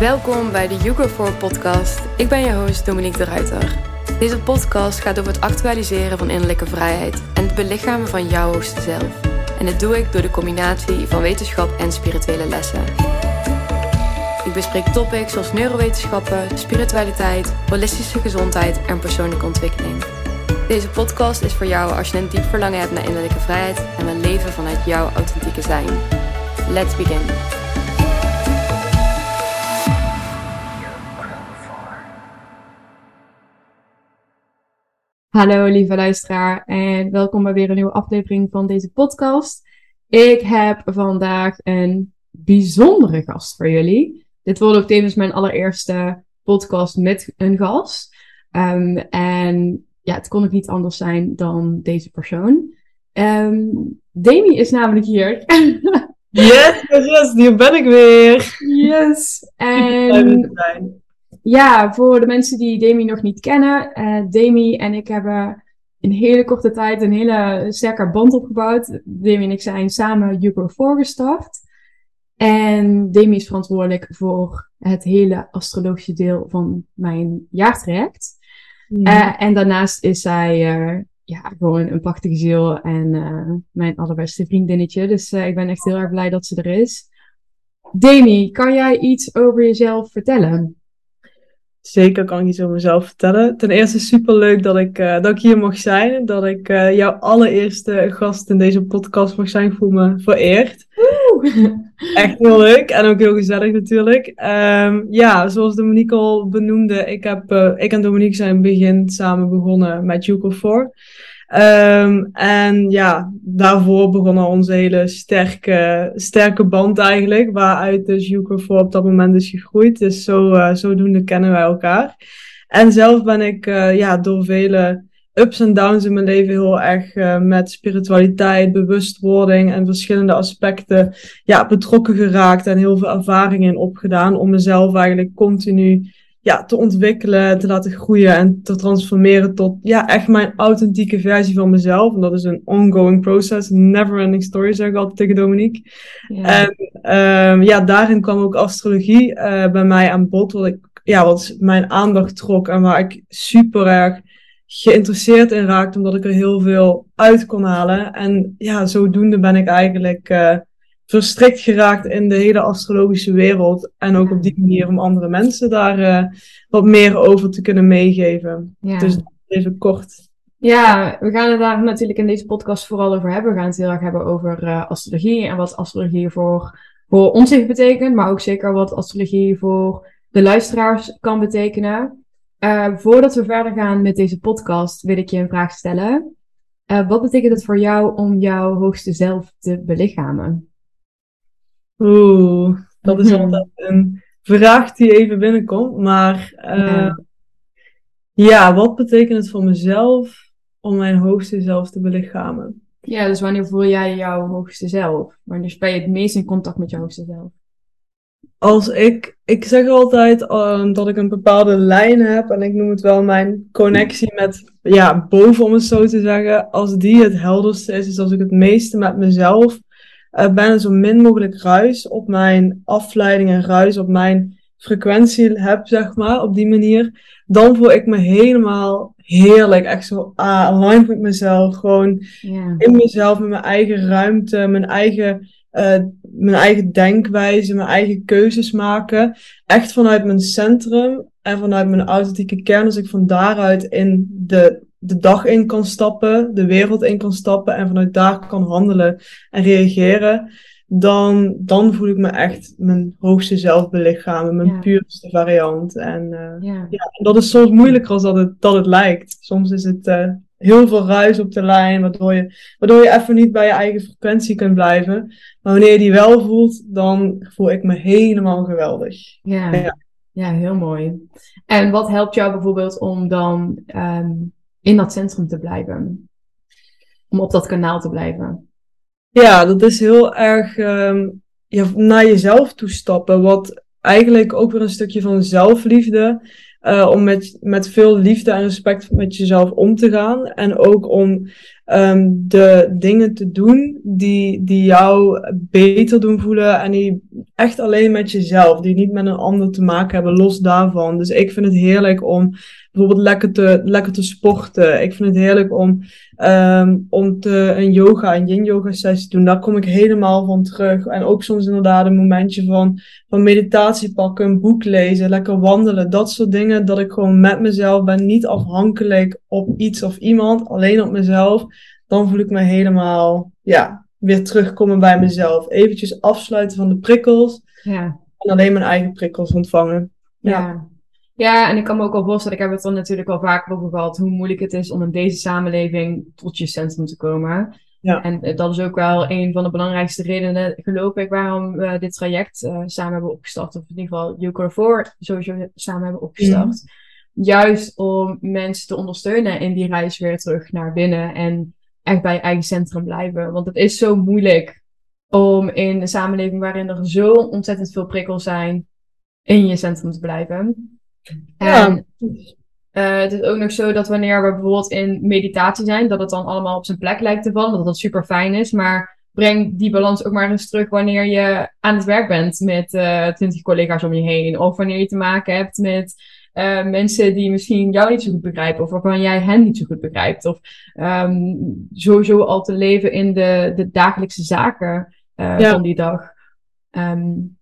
Welkom bij de Hugo 4 podcast. Ik ben je host Dominique de Ruiter. Deze podcast gaat over het actualiseren van innerlijke vrijheid en het belichamen van jouw hoogste zelf. En dit doe ik door de combinatie van wetenschap en spirituele lessen. Ik bespreek topics zoals neurowetenschappen, spiritualiteit, holistische gezondheid en persoonlijke ontwikkeling. Deze podcast is voor jou als je een diep verlangen hebt naar innerlijke vrijheid en wil leven vanuit jouw authentieke zijn. Let's begin. Hallo lieve luisteraar en welkom bij weer een nieuwe aflevering van deze podcast. Ik heb vandaag een bijzondere gast voor jullie. Dit wordt ook tevens mijn allereerste podcast met een gast. Um, en ja, het kon ook niet anders zijn dan deze persoon. Um, Demi is namelijk hier. yes, yes, yes, hier ben ik weer. Yes. En ja, voor de mensen die Demi nog niet kennen, uh, Demi en ik hebben in hele korte tijd een hele sterke band opgebouwd. Demi en ik zijn samen Hugo voorgestart. En Demi is verantwoordelijk voor het hele astrologische deel van mijn jaartraject. Ja. Uh, en daarnaast is zij uh, ja, gewoon een prachtige ziel en uh, mijn allerbeste vriendinnetje. Dus ik ben echt heel erg blij dat ze er is. Demi, kan jij iets over jezelf vertellen? Zeker kan ik iets over mezelf vertellen. Ten eerste super leuk dat ik, uh, dat ik hier mag zijn. Dat ik uh, jouw allereerste gast in deze podcast mag zijn. Ik voel me vereerd. Echt heel leuk en ook heel gezellig natuurlijk. Um, ja, zoals Dominique al benoemde, ik, heb, uh, ik en Dominique zijn in het begin samen begonnen met Juco 4. Um, en ja, daarvoor begon onze hele sterke, sterke band eigenlijk, waaruit dus Juke voor op dat moment is gegroeid. Dus zo, uh, zodoende kennen wij elkaar. En zelf ben ik uh, ja, door vele ups en downs in mijn leven heel erg uh, met spiritualiteit, bewustwording en verschillende aspecten ja, betrokken geraakt en heel veel ervaringen in opgedaan om mezelf eigenlijk continu ja, te ontwikkelen, te laten groeien en te transformeren tot ja, echt mijn authentieke versie van mezelf. En dat is een ongoing process, never ending story, zeg ik altijd tegen Dominique. Ja. En um, ja, daarin kwam ook astrologie uh, bij mij aan bod, wat, ik, ja, wat mijn aandacht trok en waar ik super erg geïnteresseerd in raakte, omdat ik er heel veel uit kon halen. En ja, zodoende ben ik eigenlijk uh, verstrikt geraakt in de hele astrologische wereld. En ook op die manier om andere mensen daar uh, wat meer over te kunnen meegeven. Ja. Dus even kort. Ja, we gaan het daar natuurlijk in deze podcast vooral over hebben. We gaan het heel erg hebben over uh, astrologie en wat astrologie voor, voor ons heeft betekend. Maar ook zeker wat astrologie voor de luisteraars kan betekenen. Uh, voordat we verder gaan met deze podcast, wil ik je een vraag stellen. Uh, wat betekent het voor jou om jouw hoogste zelf te belichamen? Oeh, dat is altijd een vraag die even binnenkomt. Maar uh, ja. ja, wat betekent het voor mezelf om mijn hoogste zelf te belichamen? Ja, dus wanneer voel jij jouw hoogste zelf? Wanneer ben je het meest in contact met je hoogste zelf? Als ik, ik zeg altijd uh, dat ik een bepaalde lijn heb en ik noem het wel mijn connectie met, ja, boven om het zo te zeggen. Als die het helderste is, is als ik het meeste met mezelf uh, bijna zo min mogelijk ruis op mijn afleiding en ruis op mijn frequentie heb, zeg maar, op die manier, dan voel ik me helemaal heerlijk. Echt zo ah, aligned met mezelf. Gewoon yeah. in mezelf, met mijn eigen ruimte, mijn eigen, uh, mijn eigen denkwijze, mijn eigen keuzes maken. Echt vanuit mijn centrum en vanuit mijn authentieke kern. Als ik van daaruit in de de dag in kan stappen, de wereld in kan stappen en vanuit daar kan handelen en reageren, dan, dan voel ik me echt mijn hoogste zelf belichamen, mijn ja. puurste variant. En uh, ja. ja. dat is soms moeilijker als dat het, dat het lijkt. Soms is het uh, heel veel ruis op de lijn, waardoor je, waardoor je even niet bij je eigen frequentie kunt blijven. Maar wanneer je die wel voelt, dan voel ik me helemaal geweldig. Ja, ja. ja heel mooi. En wat helpt jou bijvoorbeeld om dan um, in dat centrum te blijven. Om op dat kanaal te blijven. Ja, dat is heel erg um, ja, naar jezelf toestappen. Wat eigenlijk ook weer een stukje van zelfliefde. Uh, om met, met veel liefde en respect met jezelf om te gaan. En ook om um, de dingen te doen die, die jou beter doen voelen en die echt alleen met jezelf, die niet met een ander te maken hebben, los daarvan. Dus ik vind het heerlijk om bijvoorbeeld lekker te, lekker te sporten. Ik vind het heerlijk om, um, om te, een yoga, een yin yoga sessie te doen. Daar kom ik helemaal van terug. En ook soms inderdaad een momentje van, van meditatie pakken, een boek lezen, lekker wandelen. Dat soort dingen, dat ik gewoon met mezelf ben, niet afhankelijk op iets of iemand, alleen op mezelf. Dan voel ik me helemaal, ja, weer terugkomen bij mezelf. Eventjes afsluiten van de prikkels. Ja. En alleen mijn eigen prikkels ontvangen. ja. Ja, en ik kan me ook al voorstellen, ik heb het er natuurlijk al vaker over gehad, hoe moeilijk het is om in deze samenleving tot je centrum te komen. Ja. En eh, dat is ook wel een van de belangrijkste redenen, geloof ik, waarom we dit traject uh, samen hebben opgestart. Of in ieder geval Joker 4 sowieso samen hebben opgestart. Mhm. Juist om mensen te ondersteunen in die reis weer terug naar binnen en echt bij je eigen centrum blijven. Want het is zo moeilijk om in een samenleving waarin er zo ontzettend veel prikkels zijn, in je centrum te blijven. En uh, het is ook nog zo dat wanneer we bijvoorbeeld in meditatie zijn, dat het dan allemaal op zijn plek lijkt te vallen, dat dat super fijn is. Maar breng die balans ook maar eens terug wanneer je aan het werk bent met uh, twintig collega's om je heen. Of wanneer je te maken hebt met uh, mensen die misschien jou niet zo goed begrijpen. Of waarvan jij hen niet zo goed begrijpt. Of um, sowieso al te leven in de, de dagelijkse zaken ja. van die dag. Um,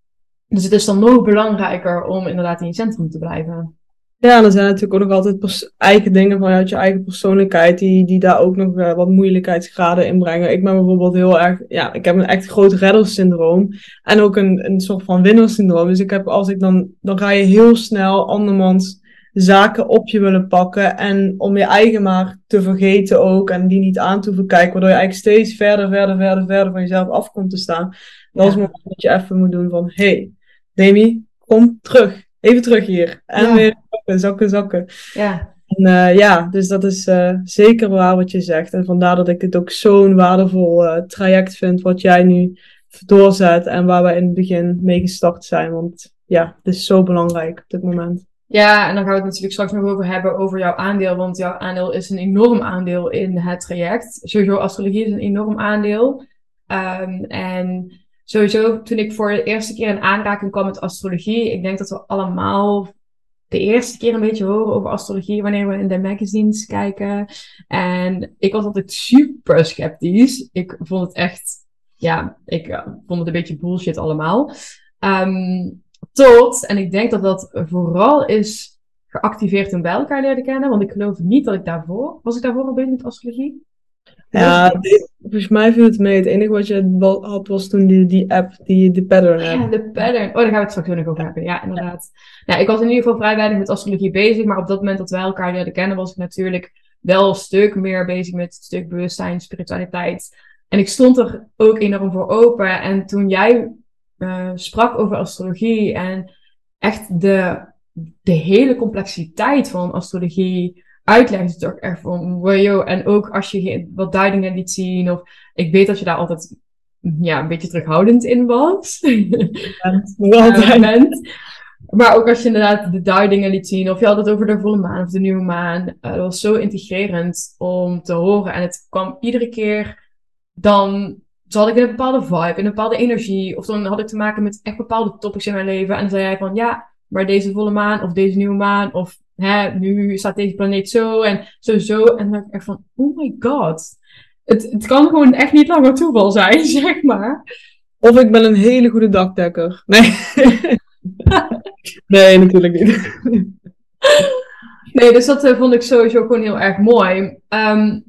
dus het is dan nog belangrijker om inderdaad in je centrum te blijven. Ja, en er zijn natuurlijk ook nog altijd eigen dingen vanuit je eigen persoonlijkheid die, die daar ook nog uh, wat moeilijkheidsgraden in brengen. Ik ben bijvoorbeeld heel erg, ja, ik heb een echt groot reddersyndroom en ook een, een soort van winnersyndroom. Dus ik heb, als ik dan, dan ga je heel snel andermans zaken op je willen pakken en om je eigen maar te vergeten ook en die niet aan te hoeven kijken, waardoor je eigenlijk steeds verder, verder, verder, verder van jezelf af komt te staan. Dat is het moment dat je even moet doen van, hey, Demi, kom terug. Even terug hier. En weer zakken, zakken, zakken. Ja. En uh, ja, dus dat is uh, zeker waar wat je zegt. En vandaar dat ik het ook zo'n waardevol uh, traject vind wat jij nu doorzet en waar we in het begin mee gestart zijn. Want ja, het is zo belangrijk op dit moment. Ja, en dan gaan we het natuurlijk straks nog over hebben over jouw aandeel. Want jouw aandeel is een enorm aandeel in het traject. Sowieso astrologie is een enorm aandeel. Um, en sowieso toen ik voor de eerste keer in aanraking kwam met astrologie, ik denk dat we allemaal de eerste keer een beetje horen over astrologie wanneer we in de magazines kijken. En ik was altijd super sceptisch. Ik vond het echt, ja, ik uh, vond het een beetje bullshit allemaal. Um, tot, en ik denk dat dat vooral is geactiveerd toen bij elkaar leerden kennen, want ik geloof niet dat ik daarvoor, was ik daarvoor al bezig met astrologie? Ja, volgens mij viel het mee. Het enige wat je had was toen die, die app, die de pattern app. Ja, de pattern. Oh, daar gaan we het straks nog over hebben. Ja, inderdaad. Ja. ik was in ieder geval vrij weinig met astrologie bezig, maar op dat moment dat wij elkaar leerden kennen, was ik natuurlijk wel een stuk meer bezig met het stuk bewustzijn, spiritualiteit. En ik stond er ook enorm voor open. En toen jij uh, sprak over astrologie en echt de, de hele complexiteit van astrologie, uitleggen ze toch echt van, wow, en ook als je wat duidingen liet zien, of ik weet dat je daar altijd ja, een beetje terughoudend in was. Ja, bent. Maar ook als je inderdaad de duidingen liet zien, of je had het over de volle maan of de nieuwe maan. Uh, dat was zo integrerend om te horen. En het kwam iedere keer, dan zat ik in een bepaalde vibe, in een bepaalde energie. Of dan had ik te maken met echt bepaalde topics in mijn leven. En dan zei jij van, ja, maar deze volle maan of deze nieuwe maan of hè, nu staat deze planeet zo en zo zo. En dan denk ik echt van, oh my god. Het, het kan gewoon echt niet langer toeval zijn, zeg maar. Of ik ben een hele goede dakdekker. Nee. nee, natuurlijk niet. nee, dus dat uh, vond ik sowieso gewoon heel erg mooi. Um,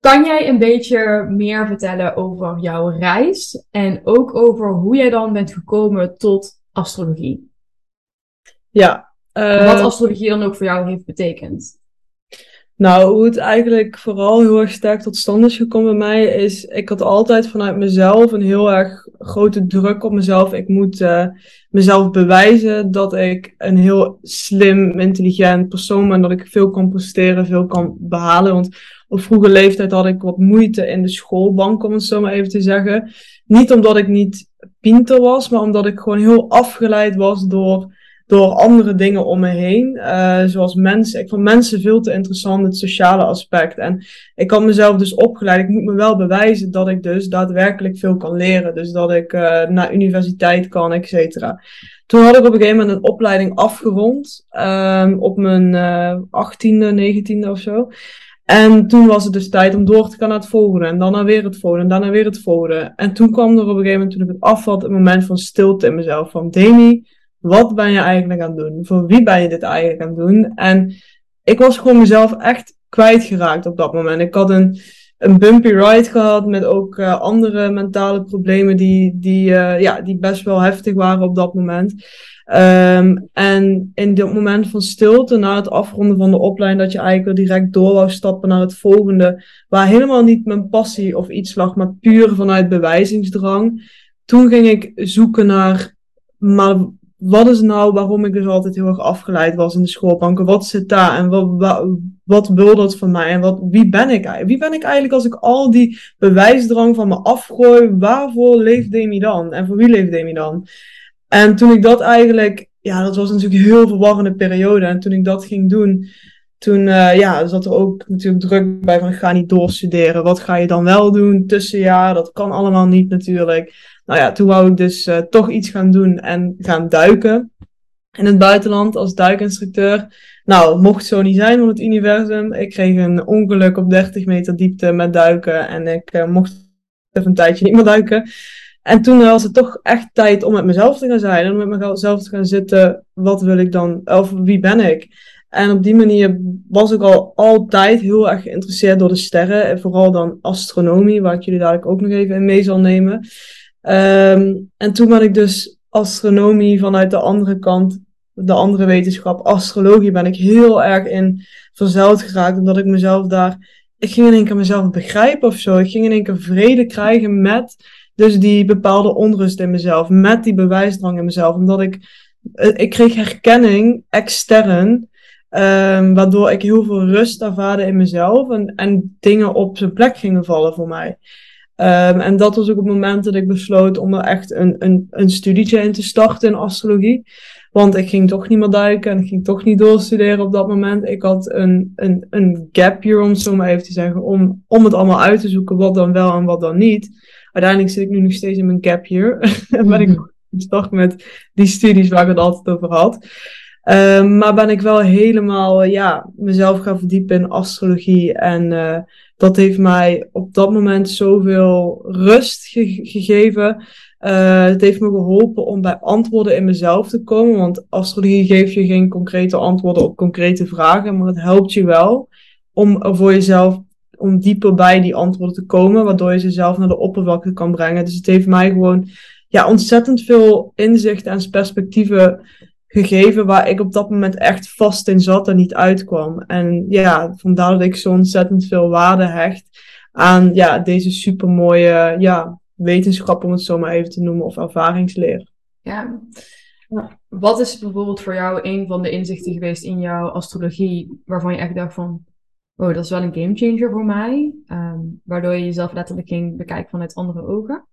kan jij een beetje meer vertellen over jouw reis en ook over hoe jij dan bent gekomen tot astrologie? Ja, uh, Wat astrologie dan ook voor jou heeft betekend? Nou, hoe het eigenlijk vooral heel erg sterk tot stand is gekomen bij mij, is ik had altijd vanuit mezelf een heel erg grote druk op mezelf. Ik moet uh, mezelf bewijzen dat ik een heel slim, intelligent persoon ben, dat ik veel kan presteren, veel kan behalen. Want op vroege leeftijd had ik wat moeite in de schoolbank, om het zo maar even te zeggen. Niet omdat ik niet pinter was, maar omdat ik gewoon heel afgeleid was door door andere dingen om me heen. Uh, zoals mensen. Ik vond mensen veel te interessant, het sociale aspect. En ik had mezelf dus opgeleid. Ik moet me wel bewijzen dat ik dus daadwerkelijk veel kan leren. Dus dat ik uh, naar universiteit kan, et cetera. Toen had ik op een gegeven moment een opleiding afgerond. Um, op mijn uh, 18e, 19e of zo. En toen was het dus tijd om door te gaan naar het volgende. En dan weer het volgende. En daarna weer het volgende. En toen kwam er op een gegeven moment, toen ik het afvat, een moment van stilte in mezelf. Van Demi, wat ben je eigenlijk aan het doen? Voor wie ben je dit eigenlijk aan het doen? En ik was gewoon mezelf echt kwijtgeraakt op dat moment. Ik had een, een bumpy ride gehad met ook uh, andere mentale problemen die, die, uh, ja, die best wel heftig waren op dat moment. Um, en in dat moment van stilte, na het afronden van de opleiding, dat je eigenlijk weer direct door wou stappen naar het volgende, waar helemaal niet mijn passie of iets lag, maar puur vanuit bewijzingsdrang. Toen ging ik zoeken naar, maar wat is nou waarom ik dus altijd heel erg afgeleid was in de schoolbanken? Wat zit daar en wat, wat, wat wil dat van mij? En wat, wie ben ik Wie ben ik eigenlijk als ik al die bewijsdrang van me afgooi? Waarvoor leeft Demi dan? En voor wie leeft Demi dan? En toen ik dat eigenlijk, ja, dat was natuurlijk een heel verwarrende periode. En toen ik dat ging doen, toen uh, ja, zat er ook natuurlijk druk bij van ga niet doorstuderen. Wat ga je dan wel doen? Tussenjaar, dat kan allemaal niet natuurlijk. Nou ja, toen wou ik dus uh, toch iets gaan doen en gaan duiken. In het buitenland als duikinstructeur. Nou, mocht zo niet zijn van het universum. Ik kreeg een ongeluk op 30 meter diepte met duiken. En ik uh, mocht even een tijdje niet meer duiken. En toen was het toch echt tijd om met mezelf te gaan zijn. En met mezelf te gaan zitten. Wat wil ik dan? Of wie ben ik? En op die manier was ik al altijd heel erg geïnteresseerd door de sterren. En vooral dan astronomie, waar ik jullie dadelijk ook nog even in mee zal nemen. Um, en toen ben ik dus astronomie vanuit de andere kant, de andere wetenschap, astrologie, ben ik heel erg in verzeild geraakt. Omdat ik mezelf daar, ik ging in één keer mezelf begrijpen of zo. Ik ging in één keer vrede krijgen met dus die bepaalde onrust in mezelf, met die bewijsdrang in mezelf. Omdat ik, eh, ik kreeg herkenning extern Um, waardoor ik heel veel rust ervaarde in mezelf en, en dingen op zijn plek gingen vallen voor mij. Um, en dat was ook het moment dat ik besloot om er echt een, een, een studietje in te starten in astrologie. Want ik ging toch niet meer duiken en ik ging toch niet doorstuderen op dat moment. Ik had een, een, een gap year, om het zo maar even te zeggen, om, om het allemaal uit te zoeken wat dan wel en wat dan niet. Uiteindelijk zit ik nu nog steeds in mijn gap year. en ben ik mhm. gestart met die studies waar ik het altijd over had. Um, maar ben ik wel helemaal ja, mezelf gaan verdiepen in astrologie. En uh, dat heeft mij op dat moment zoveel rust ge gegeven. Uh, het heeft me geholpen om bij antwoorden in mezelf te komen. Want astrologie geeft je geen concrete antwoorden op concrete vragen. Maar het helpt je wel om voor jezelf om dieper bij die antwoorden te komen. Waardoor je ze zelf naar de oppervlakte kan brengen. Dus het heeft mij gewoon ja, ontzettend veel inzicht en perspectieven gegeven waar ik op dat moment echt vast in zat en niet uitkwam. En ja, vandaar dat ik zo ontzettend veel waarde hecht aan ja, deze supermooie ja, wetenschap, om het zo maar even te noemen, of ervaringsleer. Ja. Wat is bijvoorbeeld voor jou een van de inzichten geweest in jouw astrologie, waarvan je echt dacht van, oh, dat is wel een gamechanger voor mij, um, waardoor je jezelf letterlijk ging bekijken vanuit andere ogen?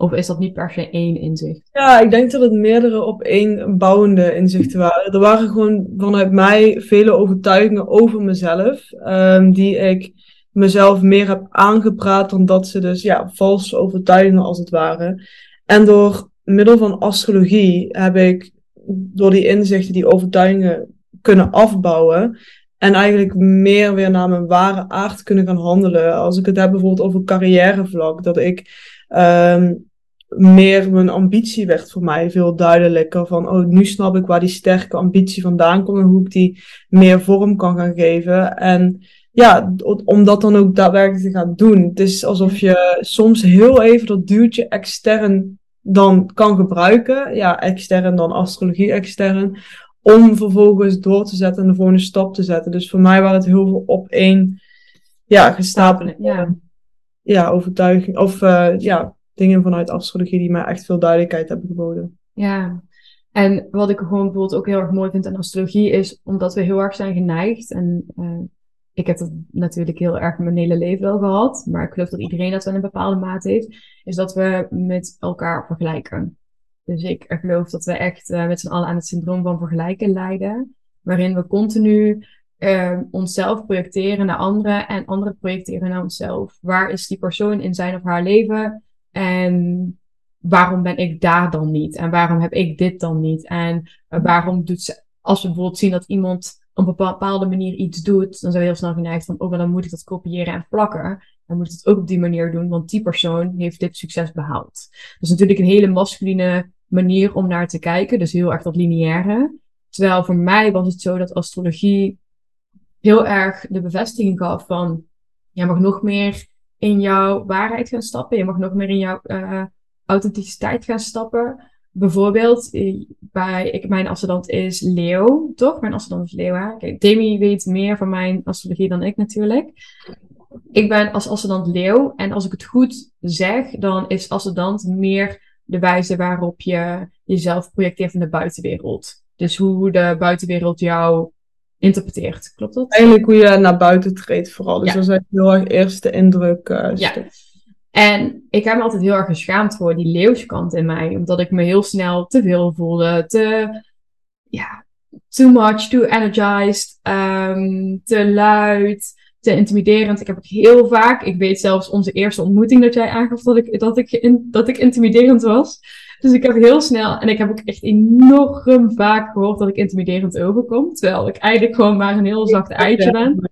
Of is dat niet per se één inzicht? Ja, ik denk dat het meerdere op één bouwende inzichten waren. Er waren gewoon vanuit mij vele overtuigingen over mezelf, um, die ik mezelf meer heb aangepraat dan dat ze dus, ja, valse overtuigingen als het ware. En door middel van astrologie heb ik door die inzichten die overtuigingen kunnen afbouwen. En eigenlijk meer weer naar mijn ware aard kunnen gaan handelen. Als ik het heb bijvoorbeeld over carrièrevlak. Dat ik um, meer mijn ambitie werd voor mij veel duidelijker. Van, oh, nu snap ik waar die sterke ambitie vandaan komt en hoe ik die meer vorm kan gaan geven. En ja, om dat dan ook daadwerkelijk te gaan doen. Het is alsof je soms heel even dat duwtje extern dan kan gebruiken. Ja, extern dan astrologie extern. Om vervolgens door te zetten en de volgende stap te zetten. Dus voor mij waren het heel veel op één ja, gestapeld. Ja. ja, overtuiging. Of uh, ja, dingen vanuit astrologie die mij echt veel duidelijkheid hebben geboden. Ja, en wat ik gewoon bijvoorbeeld ook heel erg mooi vind aan astrologie is omdat we heel erg zijn geneigd. En uh, ik heb dat natuurlijk heel erg mijn hele leven wel gehad. Maar ik geloof dat iedereen dat wel in een bepaalde mate heeft. Is dat we met elkaar vergelijken. Dus ik geloof dat we echt met z'n allen aan het syndroom van vergelijken lijden. Waarin we continu uh, onszelf projecteren naar anderen en anderen projecteren naar onszelf. Waar is die persoon in zijn of haar leven? En waarom ben ik daar dan niet? En waarom heb ik dit dan niet? En uh, waarom doet ze, als we bijvoorbeeld zien dat iemand op een bepaalde manier iets doet, dan zijn we heel snel geneigd van, oh, dan moet ik dat kopiëren en plakken. Dan moet ik het ook op die manier doen, want die persoon heeft dit succes behaald. Dat is natuurlijk een hele masculine manier om naar te kijken, dus heel erg dat lineaire. Terwijl voor mij was het zo dat astrologie heel erg de bevestiging gaf van, jij mag nog meer in jouw waarheid gaan stappen, je mag nog meer in jouw uh, authenticiteit gaan stappen. Bijvoorbeeld, eh, bij, ik, mijn ascendant is Leo, toch? Mijn ascendant is Leo. Demi weet meer van mijn astrologie dan ik natuurlijk. Ik ben als ascendant Leo en als ik het goed zeg, dan is ascendant meer de wijze waarop je jezelf projecteert in de buitenwereld. Dus hoe de buitenwereld jou interpreteert. Klopt dat? Eigenlijk hoe je naar buiten treedt vooral. Dus ja. dat is heel erg eerste indruk. Uh, ja. En ik heb me altijd heel erg geschaamd voor die leeuwskant in mij. Omdat ik me heel snel te veel voelde. Te, ja, too much, too energized, um, te luid, te intimiderend. Ik heb ook heel vaak, ik weet zelfs onze eerste ontmoeting dat jij aangaf dat ik, dat ik, in, dat ik intimiderend was. Dus ik heb heel snel, en ik heb ook echt enorm vaak gehoord dat ik intimiderend overkom. Terwijl ik eigenlijk gewoon maar een heel zacht eitje ben.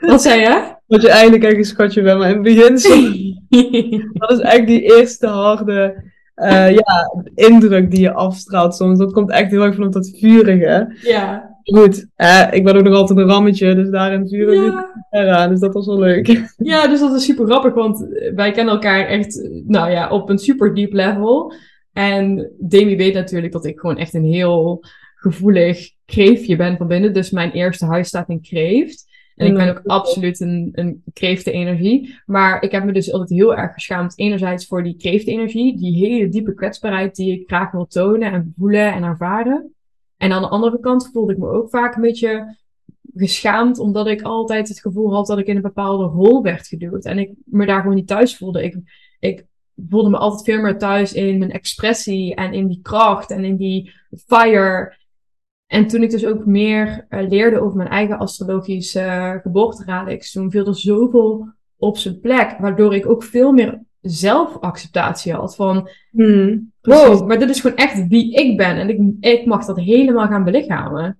Wat zei je? Dat je eigenlijk echt een schatje bent, maar in het begin dat is eigenlijk die eerste harde uh, ja, indruk die je afstraalt soms. Dat komt echt heel erg vanuit dat vurige. Ja. Goed, ik ben ook nog altijd een rammetje, dus daarin vuur ik ja. eraan. Dus dat was wel leuk. Ja, dus dat is super grappig, want wij kennen elkaar echt, nou ja, op een super diep level. En Demi weet natuurlijk dat ik gewoon echt een heel gevoelig kreeftje ben van binnen. Dus mijn eerste huis staat in kreeft. En ik ben ook absoluut een, een kreeftenenergie. Maar ik heb me dus altijd heel erg geschaamd. Enerzijds voor die kreeftenergie. Die hele diepe kwetsbaarheid die ik graag wil tonen en voelen en ervaren. En aan de andere kant voelde ik me ook vaak een beetje geschaamd. Omdat ik altijd het gevoel had dat ik in een bepaalde rol werd geduwd. En ik me daar gewoon niet thuis voelde. Ik, ik voelde me altijd veel meer thuis in mijn expressie en in die kracht en in die fire. En toen ik dus ook meer uh, leerde over mijn eigen astrologische uh, toen viel er zoveel op zijn plek, waardoor ik ook veel meer zelfacceptatie had. Van, hmm, wow, maar dit is gewoon echt wie ik ben. En ik, ik mag dat helemaal gaan belichamen.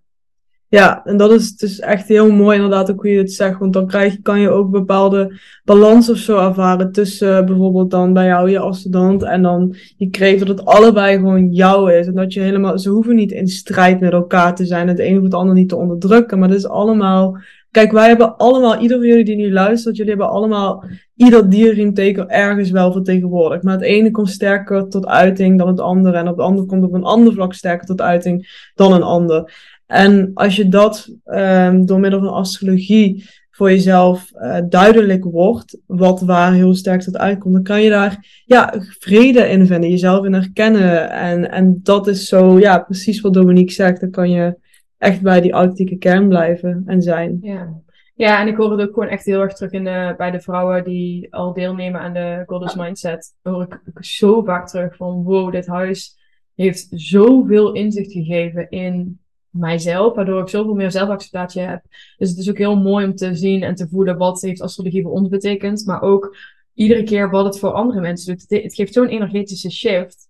Ja, en dat is dus echt heel mooi inderdaad ook hoe je het zegt. Want dan krijg, kan je ook bepaalde balans of zo ervaren tussen uh, bijvoorbeeld dan bij jou je ascendant en dan je kreeg dat het allebei gewoon jou is. En dat je helemaal, ze hoeven niet in strijd met elkaar te zijn, het een of het ander niet te onderdrukken. Maar dat is allemaal, kijk wij hebben allemaal, ieder van jullie die nu luistert, jullie hebben allemaal ieder dierriemteken ergens wel vertegenwoordigd. Maar het ene komt sterker tot uiting dan het andere. En op het andere komt op een ander vlak sterker tot uiting dan een ander. En als je dat um, door middel van astrologie voor jezelf uh, duidelijk wordt, wat waar heel sterk tot uitkomt, dan kan je daar ja, vrede in vinden, jezelf in herkennen. En, en dat is zo, ja, precies wat Dominique zegt. Dan kan je echt bij die authentieke kern blijven en zijn. Ja. Ja, en ik hoor het ook gewoon echt heel erg terug in de, bij de vrouwen die al deelnemen aan de Goddess Mindset. Hoor ik zo vaak terug van, wow, dit huis heeft zoveel inzicht gegeven in mijzelf, waardoor ik zoveel meer zelfacceptatie heb. Dus het is ook heel mooi om te zien en te voelen wat heeft astrologie voor ons betekend, maar ook iedere keer wat het voor andere mensen doet. Het, geeft zo'n energetische shift.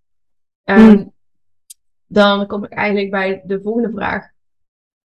En hmm. dan kom ik eigenlijk bij de volgende vraag.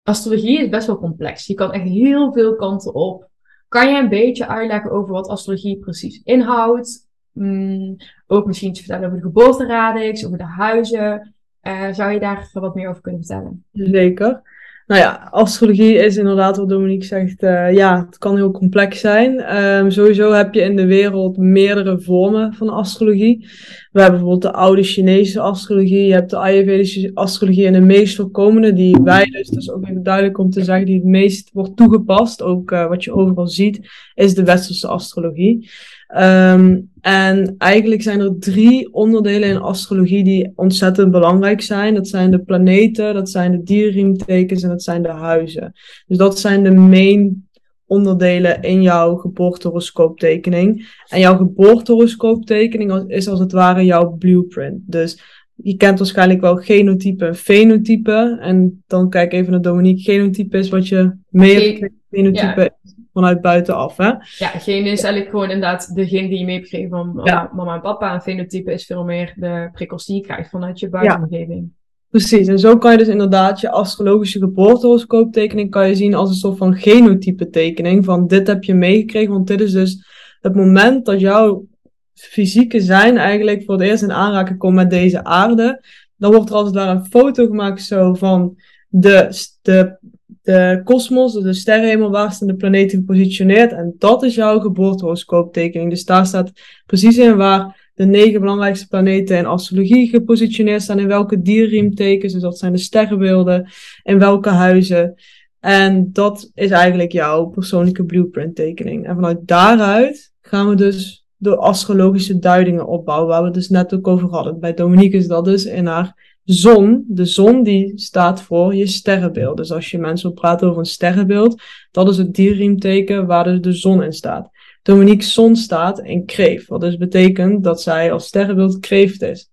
Astrologie is best wel complex. Je kan echt heel veel kanten op. Kan jij een beetje uitleggen over wat astrologie precies inhoudt? Mm, ook misschien iets vertellen over de geboorteradix, over de huizen. Uh, zou je daar wat meer over kunnen vertellen? Zeker. Nou ja, astrologie is inderdaad wat Dominique zegt. Uh, ja, het kan heel complex zijn. Um, sowieso heb je in de wereld meerdere vormen van astrologie. We hebben bijvoorbeeld de oude Chinese astrologie. Je hebt de Ayurvedische astrologie en de meest voorkomende, die wij dus, is ook even duidelijk om te zeggen, die het meest wordt toegepast, ook uh, wat je overal ziet, is de westerse astrologie. Um, en eigenlijk zijn er drie onderdelen in astrologie die ontzettend belangrijk zijn. Dat zijn de planeten, dat zijn de dierriemtekens en dat zijn de huizen. Dus dat zijn de main onderdelen in jouw geboortehoroscooptekening. En jouw geboortehoroscooptekening is als het ware jouw blueprint. Dus je kent waarschijnlijk wel genotype en fenotype. En dan kijk even naar Dominique. Genotype is wat je mee hebt Fenotype vanuit buitenaf, hè? Ja, gene is eigenlijk gewoon inderdaad degene die je meegekregen van mama en papa. En fenotype is veel meer de prikkels die je krijgt vanuit je buitenomgeving. Precies, en zo kan je dus inderdaad je astrologische geboortehoroscooptekening kan je zien als een soort van genotype tekening. Van dit heb je meegekregen, want dit is dus het moment dat jouw fysieke zijn eigenlijk voor het eerst in aanraking komt met deze aarde. Dan wordt er als het ware een foto gemaakt zo van de, de, de kosmos, de sterrenhemel, waar staan de planeten gepositioneerd. En dat is jouw geboortehoroscooptekening. Dus daar staat precies in waar de negen belangrijkste planeten in astrologie gepositioneerd staan, in welke dierriemtekens, dus dat zijn de sterrenbeelden, in welke huizen. En dat is eigenlijk jouw persoonlijke blueprint tekening. En vanuit daaruit gaan we dus de astrologische duidingen opbouwen, waar we het dus net ook over hadden. Bij Dominique is dat dus in haar zon. De zon die staat voor je sterrenbeeld. Dus als je mensen wil praten over een sterrenbeeld, dat is het dierriemteken waar dus de zon in staat. Dominique's zon staat in kreeft. Wat dus betekent dat zij als sterrenbeeld kreeft is.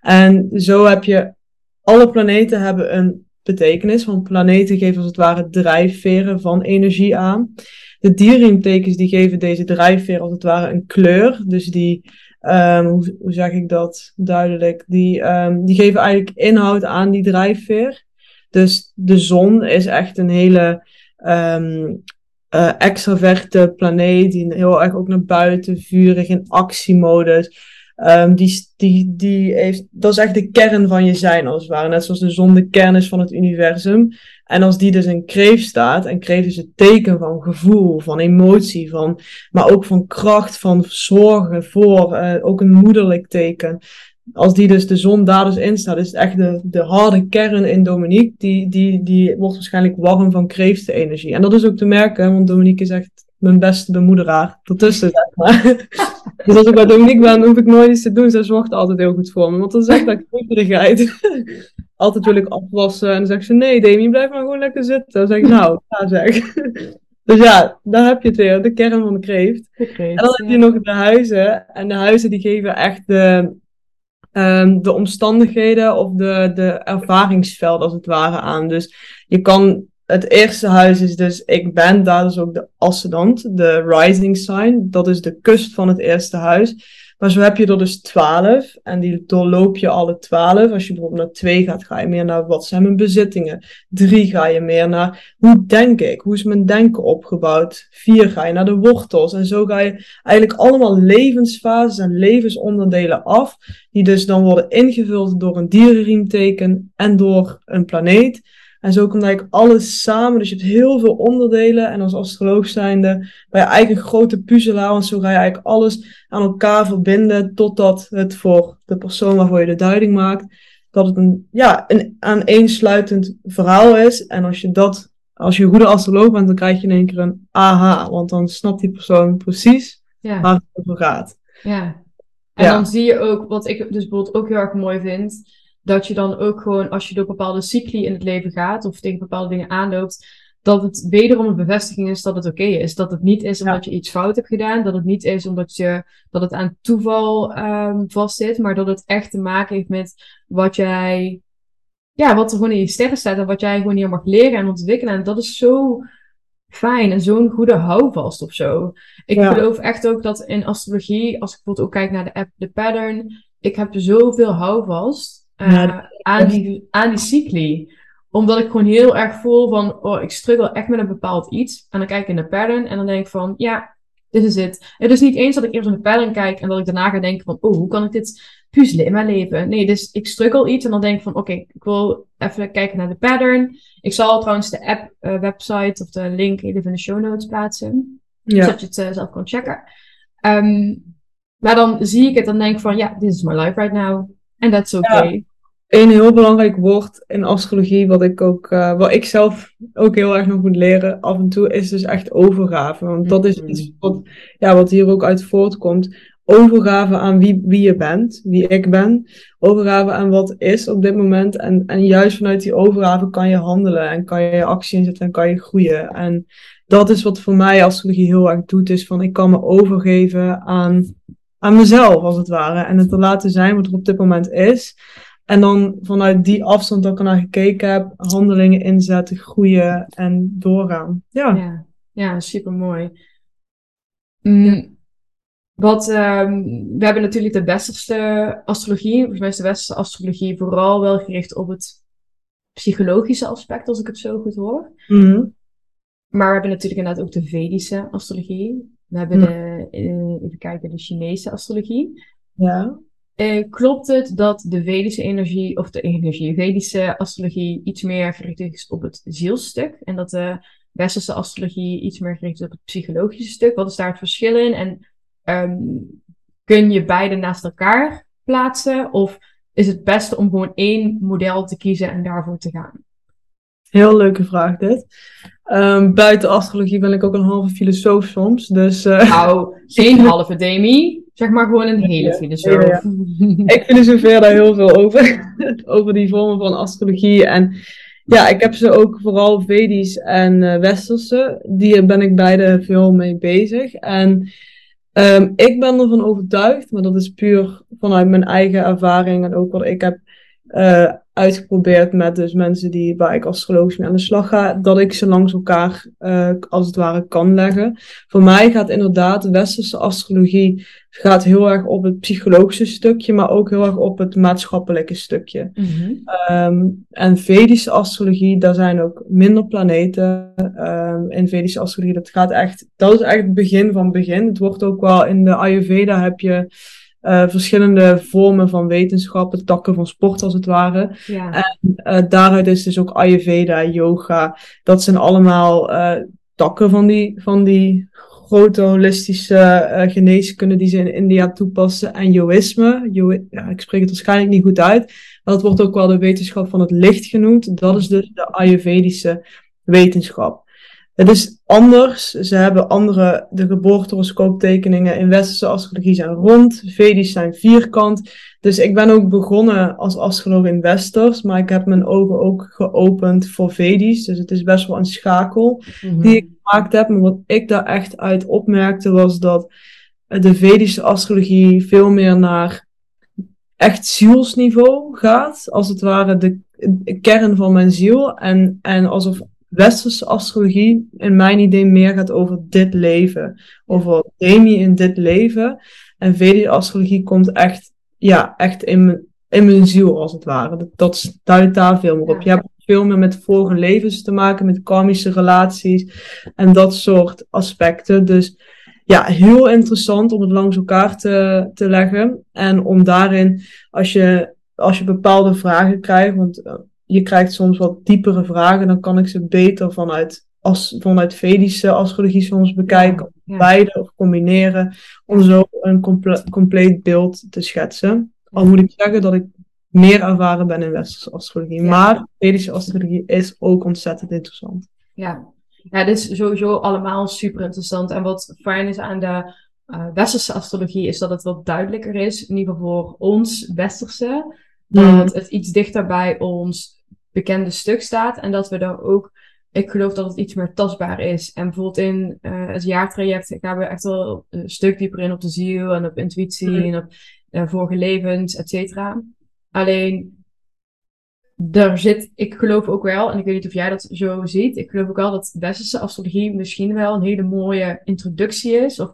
En zo heb je, alle planeten hebben een betekenis. Want planeten geven als het ware drijfveren van energie aan. De dierriemtekens die geven deze drijfveer als het ware een kleur. Dus die, um, hoe, zeg ik dat duidelijk? Die, um, die geven eigenlijk inhoud aan die drijfveer. Dus de zon is echt een hele um, extraverte planeet, die heel erg ook naar buiten, vurig in actiemodus. Um, die, die, die heeft, dat is echt de kern van je zijn, als het ware. Net zoals de zon de kern is van het universum. En als die dus in kreef staat, en kreef is het teken van gevoel, van emotie, van, maar ook van kracht, van zorgen voor, uh, ook een moederlijk teken als die dus de zon daar dus in staat, is het echt de, de harde kern in Dominique. Die, die, die wordt waarschijnlijk warm van kreeftenenergie. En dat is ook te merken, want Dominique is echt mijn beste bemoederaar. Ertussen, zeg maar. dus als ik bij Dominique ben, hoef ik nooit iets te doen. Ze zorgt altijd heel goed voor me. Want dan zegt dat kreefterigheid. altijd wil ik afwassen. En dan zegt ze, nee Demi, blijf maar gewoon lekker zitten. Dan zeg ik, nou, ga zeg. Dus ja, daar heb je het weer, de kern van de kreeft. De kreeft en dan heb je nog de huizen. En de huizen die geven echt de, um, de omstandigheden of de, de ervaringsveld als het ware aan. Dus je kan, het eerste huis is dus ik ben, daar is ook de ascendant, de rising sign. Dat is de kust van het eerste huis. Maar zo heb je er dus twaalf en die doorloop je alle twaalf. Als je bijvoorbeeld naar twee gaat, ga je meer naar wat zijn mijn bezittingen. Drie ga je meer naar hoe denk ik, hoe is mijn denken opgebouwd. Vier ga je naar de wortels en zo ga je eigenlijk allemaal levensfases en levensonderdelen af. Die dus dan worden ingevuld door een dierenriemteken en door een planeet. En zo komt eigenlijk alles samen. Dus je hebt heel veel onderdelen. En als astroloog zijnde ben je eigenlijk een grote puzzelaar. Want zo ga je eigenlijk alles aan elkaar verbinden. Totdat het voor de persoon waarvoor je de duiding maakt. Dat het een, ja, een aaneensluitend verhaal is. En als je dat, als je een goede astroloog bent, dan krijg je in één keer een aha. Want dan snapt die persoon precies ja. waar het over gaat. Ja. En dan zie je ook, wat ik dus bijvoorbeeld ook heel erg mooi vind dat je dan ook gewoon, als je door bepaalde cycli in het leven gaat of tegen bepaalde dingen aanloopt, dat het wederom een bevestiging is dat het oké is. Dat het niet is omdat je iets fout hebt gedaan, dat het niet is omdat je, dat het aan toeval um, vastzit, maar dat het echt te maken heeft met wat jij, ja, wat er gewoon in je sterren staat en wat jij gewoon hier mag leren en ontwikkelen. En dat is zo fijn en zo'n goede houvast of zo. Ik geloof echt ook dat in astrologie, als ik bijvoorbeeld ook kijk naar de app The Pattern, ik heb zoveel houvast uh, aan, die, aan die cycli. Omdat ik gewoon heel erg voel van, oh, ik struggle echt met een bepaald iets. En dan kijk ik in de pattern en dan denk ik van, ja, dit is het. Het is niet eens dat ik eerst naar de pattern kijk en dat ik daarna ga denken van, oh, hoe kan ik dit puzzelen in mijn leven? Nee, dus ik struggle iets en dan denk ik van, oké, ik wil even kijken naar de pattern. Ik zal trouwens de app, uh, website of de link even in de show notes plaatsen. Ja. Zodat je het uh, zelf kan checken. Um, maar dan zie ik het en denk ik van, ja, this is my life right now. En dat is oké. Okay. Een heel belangrijk woord in astrologie, wat ik ook, uh, wat ik zelf ook heel erg nog moet leren af en toe, is dus echt overgave. Want dat is iets mm-hmm. wat, ja, wat hier ook uit voortkomt. Overgave aan wie, wie je bent, wie ik ben. Overgave aan wat is op dit moment. En, en juist vanuit die overgave kan je handelen en kan je actie inzetten en kan je groeien. En dat is wat voor mij astrologie heel erg doet, is van ik kan me overgeven aan aan mezelf, als het ware. En het te laten zijn wat er op dit moment is. En dan vanuit die afstand dat ik ernaar gekeken heb, handelingen inzetten, groeien en doorgaan. Ja, ja, ja super mooi. Mm, wat, um, we hebben natuurlijk de westerse astrologie. Volgens mij is de westerse astrologie vooral wel gericht op het psychologische aspect, als ik het zo goed hoor. Mhm. Maar we hebben natuurlijk inderdaad ook de Vedische astrologie. We hebben de, uh, even kijken, de Chinese astrologie. Ja. Uh, klopt het dat de Vedische energie, of de energie, Vedische astrologie, iets meer gericht is op het zielstuk? En dat de Westerse astrologie iets meer gericht is op het psychologische stuk? Wat is daar het verschil in? En um, kun je beide naast elkaar plaatsen? Of is het beste om gewoon één model te kiezen en daarvoor te gaan? Heel leuke vraag dit. Um, buiten astrologie ben ik ook een halve filosoof soms. Dus, uh... Nou, geen halve Demi. Zeg maar gewoon een hele filosoof. Ja, ja. ik filosofeer daar heel veel over. over die vormen van astrologie. En ja, ik heb ze ook vooral Vedisch en uh, Westerse. Die ben ik beide veel mee bezig. En um, ik ben ervan overtuigd, maar dat is puur vanuit mijn eigen ervaring en ook wat ik heb uh, uitgeprobeerd met dus mensen die, waar ik astrologisch mee aan de slag ga, dat ik ze langs elkaar uh, als het ware kan leggen. Voor mij gaat inderdaad de westerse astrologie gaat heel erg op het psychologische stukje, maar ook heel erg op het maatschappelijke stukje. Mm -hmm. um, en Vedische astrologie, daar zijn ook minder planeten. Um, in Vedische astrologie, dat gaat echt, dat is echt het begin van het begin. Het wordt ook wel in de Ayurveda heb je uh, verschillende vormen van wetenschappen, takken van sport als het ware. Ja. En uh, daaruit is dus ook Ayurveda, yoga. Dat zijn allemaal uh, takken van die, van die grote holistische geneeskunde die ze in India toepassen. En yoïsme, ja, ik spreek het waarschijnlijk niet goed uit, maar dat wordt ook wel de wetenschap van het licht genoemd. Dat is dus de Ayurvedische wetenschap. Het is anders. Ze hebben andere, de geboortehoroscooptekeningen in westerse astrologie zijn rond, Vedisch zijn vierkant. Dus ik ben ook begonnen als astroloog in westers, maar ik heb mijn ogen ook geopend voor Vedisch. Dus het is best wel een schakel mm -hmm. die ik gemaakt heb. Maar wat ik daar echt uit opmerkte was dat de Vedische astrologie veel meer naar echt zielsniveau gaat. Als het ware de, de kern van mijn ziel. En, en alsof westerse astrologie in mijn idee meer gaat over dit leven. Over Demi in dit leven. En Vedische astrologie komt echt, ja, echt in mijn, in mijn ziel als het ware. Dat, dat duidt daar veel meer op. Je hebt veel meer met vorige levens te maken, met karmische relaties en dat soort aspecten. Dus ja, heel interessant om het langs elkaar te, te leggen. En om daarin, als je, als je bepaalde vragen krijgt, want je krijgt soms wat diepere vragen, dan kan ik ze beter vanuit, as, vanuit Vedische astrologie soms bekijken. Ja, ja. Beide of combineren. Om zo een comple compleet beeld te schetsen. Al moet ik zeggen dat ik meer ervaren ben in westerse astrologie. Maar Vedische astrologie is ook ontzettend interessant. Ja. ja, dit is sowieso allemaal super interessant. En wat fijn is aan de uh, westerse astrologie is dat het wat duidelijker is. In ieder geval voor ons westerse. Dat Mm. het iets dichter bij ons bekende stuk staat. En dat we daar ook, ik geloof dat het iets meer tastbaar is. En bijvoorbeeld in uh, het jaartraject gaan we echt wel een stuk dieper in op de ziel en op intuïtie Mm. en op uh, vorige levens, et cetera. Alleen, daar zit, ik geloof ook wel, en ik weet niet of jij dat zo ziet, ik geloof ook wel dat westerse astrologie misschien wel een hele mooie introductie is. Of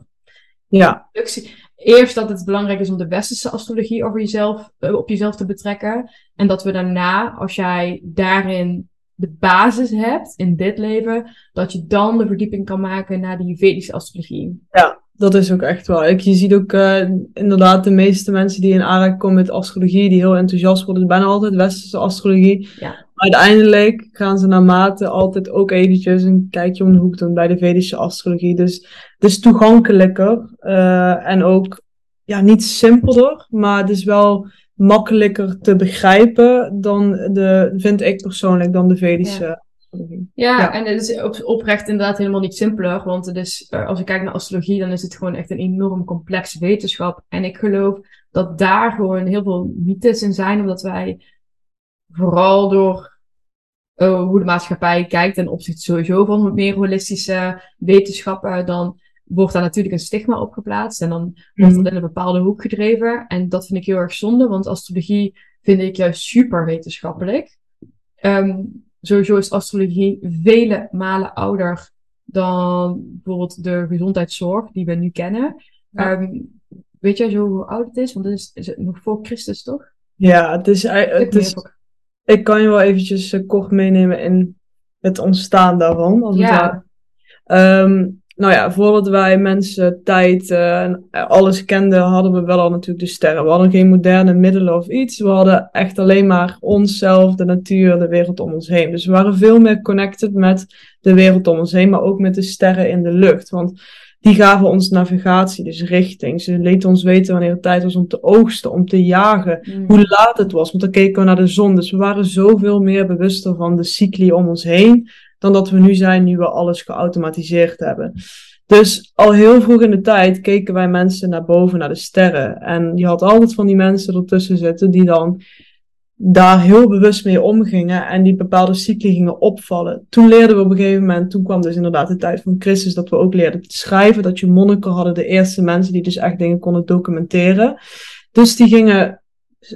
Ja, introductie. Eerst dat het belangrijk is om de westerse astrologie over jezelf, uh, op jezelf te betrekken. En dat we daarna, als jij daarin de basis hebt in dit leven, dat je dan de verdieping kan maken naar die Vedische astrologie. dat is ook echt wel. Ik, je ziet ook uh, inderdaad de meeste mensen die in aanraking komen met astrologie, die heel enthousiast worden, bijna altijd westerse astrologie. Ja. Uiteindelijk gaan ze naarmate altijd ook eventjes een kijkje om de hoek doen bij de Vedische astrologie. Dus het is toegankelijker uh, en ook ja, niet simpelder, maar het is wel makkelijker te begrijpen dan de, vind ik persoonlijk, dan de Vedische Ja. astrologie. Ja, Ja. en het is op, oprecht inderdaad helemaal niet simpeler. Want het is, uh, als ik kijk naar astrologie, dan is het gewoon echt een enorm complex wetenschap. En ik geloof dat daar gewoon heel veel mythes in zijn, omdat wij vooral door uh, hoe de maatschappij kijkt ten opzichte sowieso van meer holistische wetenschappen, dan wordt daar natuurlijk een stigma op geplaatst. En dan wordt Mhm. dat in een bepaalde hoek gedreven. En dat vind ik heel erg zonde, want astrologie vind ik juist super wetenschappelijk. Um, sowieso is astrologie vele malen ouder dan bijvoorbeeld de gezondheidszorg die we nu kennen. Ehm, weet jij zo hoe oud het is? Want het is, is het nog voor Christus, toch? Ja, het is, het is, ik kan je wel eventjes uh, kort meenemen in het ontstaan daarvan. Als ja. Het nou ja, voordat wij mensen tijd uh, en alles kenden, hadden we wel al natuurlijk de sterren. We hadden geen moderne middelen of iets. We hadden echt alleen maar onszelf, de natuur, de wereld om ons heen. Dus we waren veel meer connected met de wereld om ons heen, maar ook met de sterren in de lucht. Want die gaven ons navigatie, dus richting. Ze lieten ons weten wanneer het tijd was om te oogsten, om te jagen, mm. hoe laat het was. Want dan keken we naar de zon. Dus we waren zoveel meer bewuster van de cycli om ons heen dan dat we nu zijn, nu we alles geautomatiseerd hebben. Dus al heel vroeg in de tijd keken wij mensen naar boven, naar de sterren. En je had altijd van die mensen ertussen zitten die dan daar heel bewust mee omgingen en die bepaalde cycli gingen opvallen. Toen leerden we op een gegeven moment, toen kwam dus inderdaad de tijd van Christus, dat we ook leerden te schrijven, dat je monniken hadden, de eerste mensen die dus echt dingen konden documenteren. Dus die gingen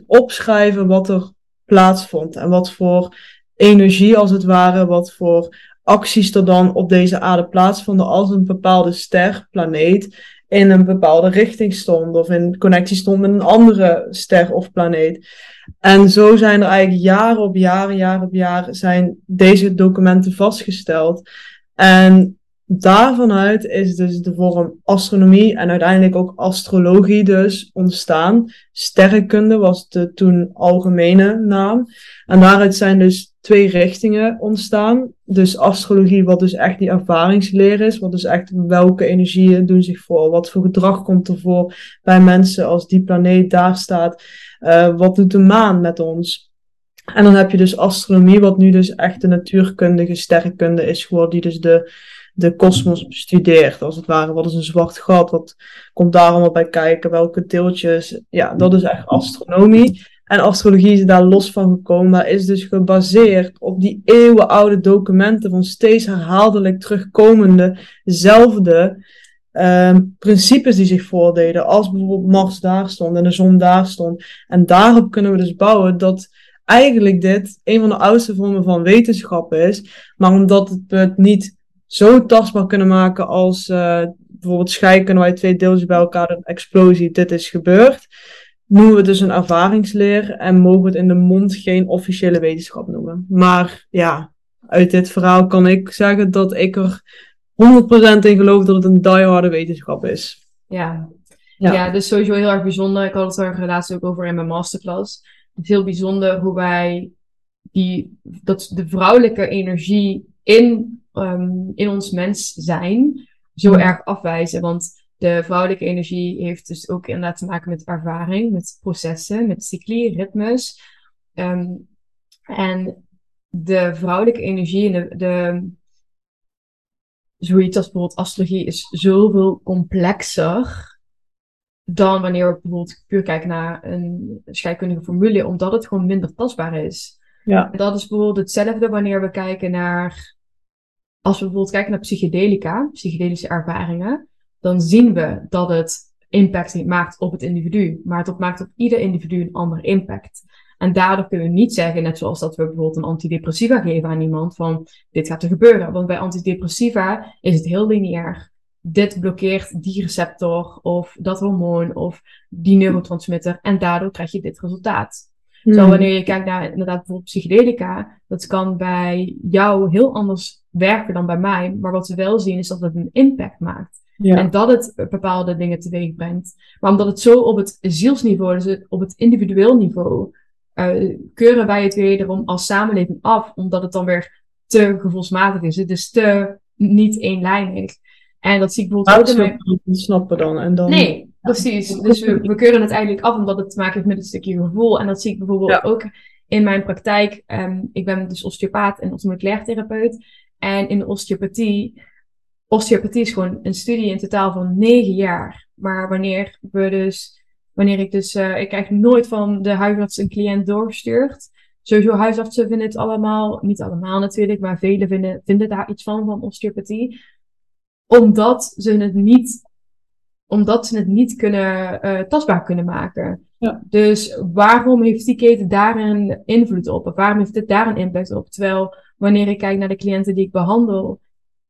opschrijven wat er plaatsvond en wat voor energie als het ware, wat voor acties er dan op deze aarde plaatsvonden als een bepaalde ster, planeet, in een bepaalde richting stond of in connectie stond met een andere ster of planeet. En zo zijn er eigenlijk jaar op jaar, jaar op jaar zijn deze documenten vastgesteld. En daarvanuit is dus de vorm astronomie en uiteindelijk ook astrologie dus ontstaan. Sterrenkunde was de toen algemene naam. En daaruit zijn dus twee richtingen ontstaan. Dus astrologie, wat dus echt die ervaringsleer is. Wat dus echt welke energieën doen zich voor. Wat voor gedrag komt er voor bij mensen als die planeet daar staat. Uh, wat doet de maan met ons? En dan heb je dus astronomie, wat nu dus echt de natuurkundige sterrenkunde is geworden. Die dus de, de kosmos bestudeert, als het ware. Wat is een zwart gat? Wat komt daar allemaal bij kijken? Welke deeltjes? Ja, dat is echt astronomie. En astrologie is daar los van gekomen, maar is dus gebaseerd op die eeuwenoude documenten van steeds herhaaldelijk terugkomende, zelfde uh, principes die zich voordeden. Als bijvoorbeeld Mars daar stond en de zon daar stond. En daarop kunnen we dus bouwen dat eigenlijk dit een van de oudste vormen van wetenschap is. Maar omdat het niet zo tastbaar kunnen maken als uh, bijvoorbeeld scheikunde, waar je twee deeltjes bij elkaar een explosie, dit is gebeurd noemen we dus een ervaringsleer en mogen we het in de mond geen officiële wetenschap noemen. Maar ja, uit dit verhaal kan ik zeggen dat ik er 100% in geloof dat het een dieharde wetenschap is. Ja. ja. Ja, dus sowieso heel erg bijzonder. Ik had het er laatst ook over in mijn masterclass. Het is heel bijzonder hoe wij die, dat de vrouwelijke energie in, um, in ons mens zijn zo erg afwijzen. Want de vrouwelijke energie heeft dus ook inderdaad te maken met ervaring, met processen, met cycli, ritmes. Um, en de vrouwelijke energie en de, de zoiets als bijvoorbeeld astrologie is zoveel complexer dan wanneer we bijvoorbeeld puur kijken naar een scheikundige formule, omdat het gewoon minder tastbaar is. Ja. En dat is bijvoorbeeld hetzelfde wanneer we kijken naar, als we bijvoorbeeld kijken naar psychedelica, psychedelische ervaringen dan zien we dat het impact niet maakt op het individu, maar het maakt op ieder individu een ander impact. En daardoor kunnen we niet zeggen, net zoals dat we bijvoorbeeld een antidepressiva geven aan iemand, van dit gaat er gebeuren. Want bij antidepressiva is het heel lineair. Dit blokkeert die receptor of dat hormoon of die neurotransmitter en daardoor krijg je dit resultaat. Hmm. Zo wanneer je kijkt naar inderdaad bijvoorbeeld psychedelica, dat kan bij jou heel anders werken dan bij mij. Maar wat we wel zien is dat het een impact maakt. Ja. En dat het bepaalde dingen teweeg brengt. Maar omdat het zo op het zielsniveau, dus op het individueel niveau, uh, keuren wij het wederom als samenleving af. Omdat het dan weer te gevoelsmatig is. Het is te niet eenlijnig. En dat zie ik bijvoorbeeld ook in mijn... snappen dan. En dan... Nee, precies. Dus we, we keuren het eigenlijk af omdat het te maken heeft met een stukje gevoel. En dat zie ik bijvoorbeeld ook in mijn praktijk. Um, ik ben dus osteopaat en therapeut. En in de osteopathie osteopathie is gewoon een studie in totaal van negen jaar. Maar wanneer we dus, wanneer ik dus, uh, ik krijg nooit van de huisarts een cliënt doorgestuurd. Sowieso huisartsen vinden het allemaal, niet allemaal natuurlijk, maar velen vinden, vinden daar iets van, van osteopathie. Omdat ze het niet omdat ze het niet kunnen, uh, tastbaar kunnen maken. Ja. Dus waarom heeft die keten daar een invloed op? Of waarom heeft dit daar een impact op? Terwijl wanneer ik kijk naar de cliënten die ik behandel,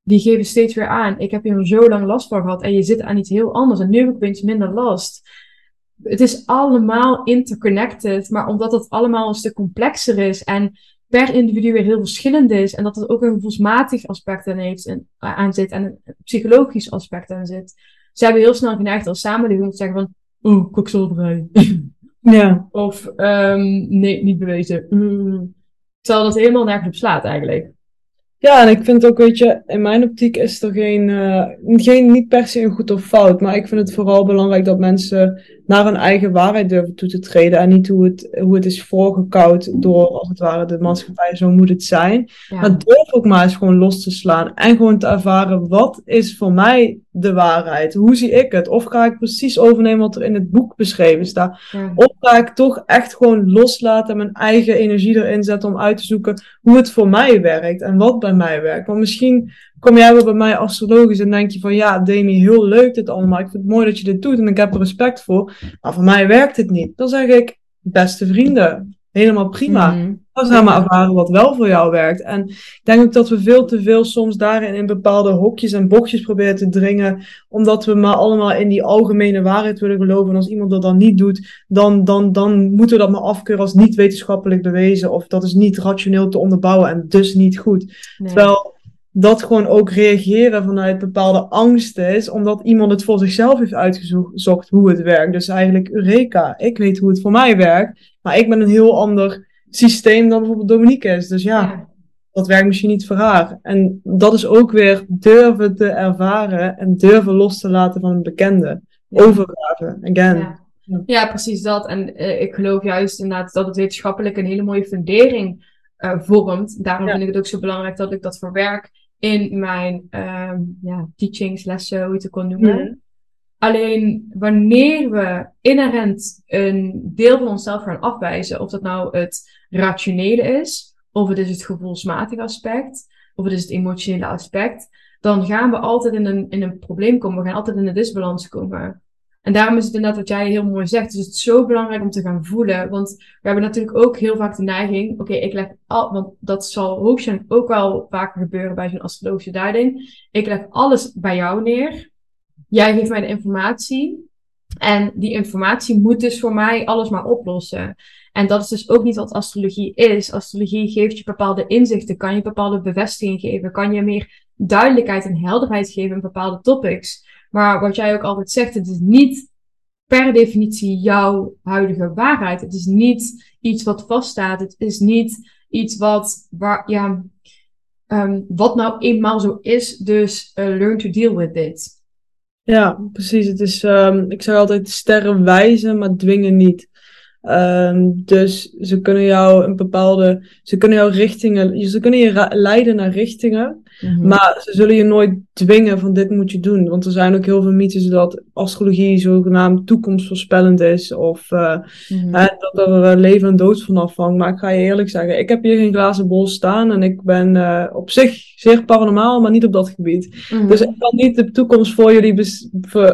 die geven steeds weer aan, ik heb hier zo lang last van gehad en je zit aan iets heel anders en nu heb ik opeens minder last. Het is allemaal interconnected, maar omdat het allemaal een stuk complexer is en per individu weer heel verschillend is en dat er ook een gevoelsmatig aspect aan, heeft, en, aan zit en een psychologisch aspect aan zit. Ze hebben heel snel geneigd als samenleving om te zeggen van, oh, kwakzalverij. Ja. Of, um, nee, niet bewezen. Mm. Terwijl dat helemaal nergens op slaat eigenlijk. Ja, en ik vind ook, weet je, in mijn optiek is er geen, uh, geen, niet per se een goed of fout. Maar ik vind het vooral belangrijk dat mensen naar hun eigen waarheid durven toe te treden. En niet hoe het, hoe het is voorgekoud door, als het ware, de maatschappij. Zo moet het zijn. Maar durf ook maar eens gewoon los te slaan. En gewoon te ervaren, wat is voor mij de waarheid? Hoe zie ik het? Of ga ik precies overnemen wat er in het boek beschreven staat? Of ga ik toch echt gewoon loslaten en mijn eigen energie erin zetten om uit te zoeken hoe het voor mij werkt en wat bij mij werkt? Want misschien kom jij wel bij mij astrologisch en denk je van ja, Demi, heel leuk dit allemaal. Ik vind het mooi dat je dit doet en ik heb er respect voor. Maar voor mij werkt het niet. Dan zeg ik, beste vrienden, helemaal prima. Mm -hmm. maar ervaren wat wel voor jou werkt. En ik denk ook dat we veel te veel soms daarin in bepaalde hokjes en bochtjes proberen te dringen. Omdat we maar allemaal in die algemene waarheid willen geloven. En als iemand dat dan niet doet, dan, dan, dan moeten we dat maar afkeuren als niet wetenschappelijk bewezen. Of dat is niet rationeel te onderbouwen en dus niet goed. Terwijl dat gewoon ook reageren vanuit bepaalde angsten is, omdat iemand het voor zichzelf heeft uitgezocht hoe het werkt. Dus eigenlijk Eureka, ik weet hoe het voor mij werkt, maar ik ben een heel ander systeem dan bijvoorbeeld Dominique is. Dus ja, dat werkt misschien niet voor haar. En dat is ook weer durven te ervaren en durven los te laten van een bekende. Ja. Again. Ja. Ja. precies dat. En uh, ik geloof juist inderdaad dat het wetenschappelijk een hele mooie fundering uh, vormt. Daarom vind ik het ook zo belangrijk dat ik dat verwerk in mijn um, ja, teachings, lessen, hoe je het kon noemen. Mhm. Alleen wanneer we inherent een deel van onszelf gaan afwijzen, of dat nou het rationele is, of het is het gevoelsmatige aspect, of het is het emotionele aspect, dan gaan we altijd in een, in een probleem komen. We gaan altijd in een disbalans komen. En daarom is het inderdaad wat jij heel mooi zegt. Dus het is zo belangrijk om te gaan voelen. Want we hebben natuurlijk ook heel vaak de neiging. Oké, ik leg al, want dat zal hoogstwaarschijnlijk ook wel vaker gebeuren bij zo'n astrologische duiding. Ik leg alles bij jou neer. Jij geeft mij de informatie. En die informatie moet dus voor mij alles maar oplossen. En dat is dus ook niet wat astrologie is. Astrologie geeft je bepaalde inzichten, kan je bepaalde bevestiging geven, kan je meer duidelijkheid en helderheid geven in bepaalde topics. Maar wat jij ook altijd zegt, het is niet per definitie jouw huidige waarheid. Het is niet iets wat vaststaat. Het is niet iets wat, waar, ja, um, wat nou eenmaal zo is. Dus uh, learn to deal with it. Ja, precies. Het is, um, ik zeg altijd sterren wijzen, maar dwingen niet. Um, dus ze kunnen jou een bepaalde, ze kunnen jou richtingen, ze kunnen je leiden naar richtingen, mhm. maar ze zullen je nooit dwingen van dit moet je doen. Want er zijn ook heel veel mythes dat astrologie zogenaamd toekomstvoorspellend is of uh, mm dat er uh, leven en dood van afhangt. Maar ik ga je eerlijk zeggen, ik heb hier geen glazen bol staan en ik ben uh, op zich zeer paranormaal, maar niet op dat gebied. Mhm. Dus ik kan niet de toekomst voor jullie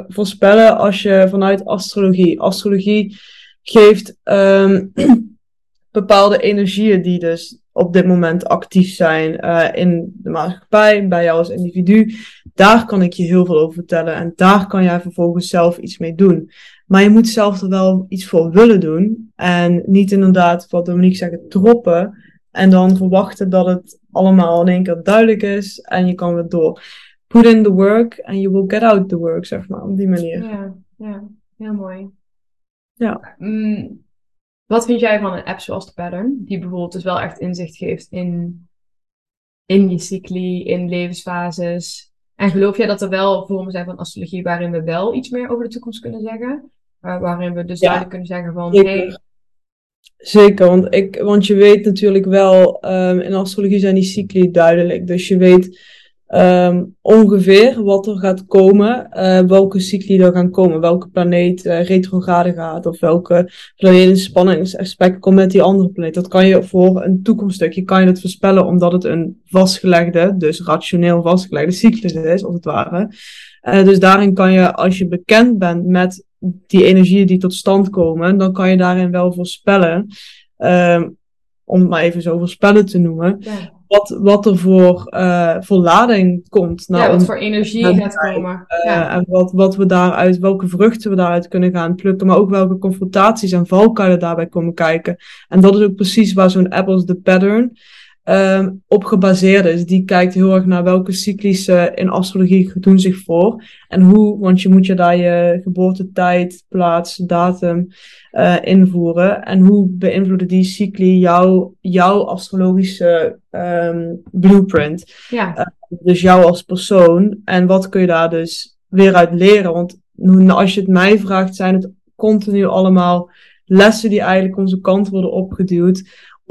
voorspellen als je vanuit astrologie, astrologie geeft um, bepaalde energieën die dus op dit moment actief zijn uh, in de maatschappij, bij jou als individu. Daar kan ik je heel veel over vertellen en daar kan jij vervolgens zelf iets mee doen. Maar je moet zelf er wel iets voor willen doen en niet inderdaad, wat Dominique zegt, troppen en dan verwachten dat het allemaal in één keer duidelijk is en je kan weer door. Put in the work and you will get out the work, zeg maar, op die manier. Ja, ja heel mooi. Ja. Mm, wat vind jij van een app zoals de Pattern? Die bijvoorbeeld dus wel echt inzicht geeft in, in je cycli, in levensfases. En geloof jij dat er wel vormen zijn van astrologie waarin we wel iets meer over de toekomst kunnen zeggen? Uh, waarin we dus ja. duidelijk kunnen zeggen van... Zeker. Hey, Zeker, want, ik, want je weet natuurlijk wel, um, in astrologie zijn die cycli duidelijk. Dus je weet um, ongeveer wat er gaat komen, uh, welke cycli er gaan komen, welke planeet uh, retrograde gaat of welke planeet in spanningsaspect komt met die andere planeet. Dat kan je voor een toekomststukje kan je het voorspellen omdat het een vastgelegde, dus rationeel vastgelegde cyclus is, als het ware. Uh, dus daarin kan je, als je bekend bent met die energieën die tot stand komen, dan kan je daarin wel voorspellen. Uh, om het maar even zo voorspellen te noemen. Ja wat, wat er voor, uh, voor lading komt. Nou, ja, wat voor energie gaat komen. Uh, ja. En wat, wat we daaruit, welke vruchten we daaruit kunnen gaan plukken, maar ook welke confrontaties en valkuilen daarbij komen kijken. En dat is ook precies waar zo'n Apples the Pattern um, op gebaseerd is. Die kijkt heel erg naar welke cyclies in astrologie doen zich voor. En hoe, want je moet je daar je geboortetijd, plaats, datum uh, invoeren. En hoe beïnvloeden die cycli jouw, jouw astrologische um, blueprint? Ja. Uh, dus jou als persoon. En wat kun je daar dus weer uit leren? Want als je het mij vraagt, zijn het continu allemaal lessen die eigenlijk onze kant worden opgeduwd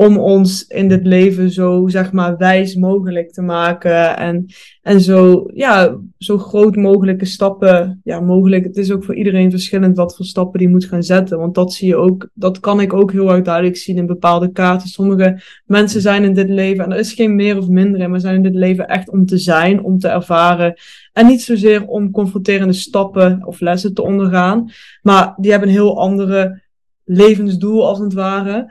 om ons in dit leven zo, zeg maar, wijs mogelijk te maken. En, en zo, ja, zo groot mogelijke stappen, ja, mogelijk. Het is ook voor iedereen verschillend wat voor stappen die moet gaan zetten. Want dat zie je ook, dat kan ik ook heel erg duidelijk zien in bepaalde kaarten. Sommige mensen zijn in dit leven, en er is geen meer of minder in, maar zijn in dit leven echt om te zijn, om te ervaren. En niet zozeer om confronterende stappen of lessen te ondergaan. Maar die hebben een heel andere levensdoel, als het ware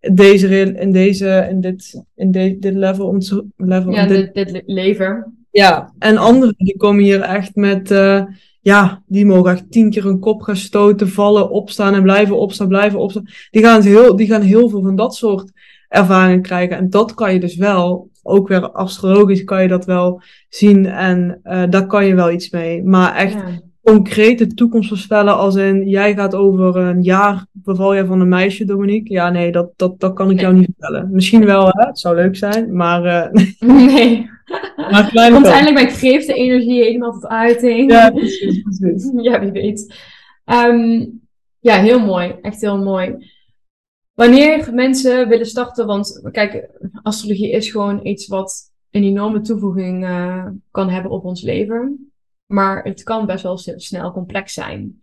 deze, in, deze, in, dit, in de, dit level. Om level ja, dit, dit, leven. Ja, en anderen die komen hier echt met, uh, ja, die mogen echt tien keer een kop gaan stoten, vallen, opstaan en blijven opstaan, blijven opstaan. Die gaan heel, die gaan heel veel van dat soort ervaringen krijgen. En dat kan je dus wel, ook weer astrologisch kan je dat wel zien en uh, daar kan je wel iets mee. Maar echt concrete toekomst voorspellen als in jij gaat over een jaar beval jij van een meisje, Dominique? Ja, nee, dat, dat, dat kan ik jou niet vertellen. Misschien wel, hè? het zou leuk zijn, maar... Uh, nee. maar klein Komt eindelijk mijn kreefte energie helemaal tot uiting. Ja, precies, precies. ja, wie weet. Um, ja, heel mooi. Echt heel mooi. Wanneer mensen willen starten, want kijk, astrologie is gewoon iets wat een enorme toevoeging uh, kan hebben op ons leven. Maar het kan best wel snel complex zijn.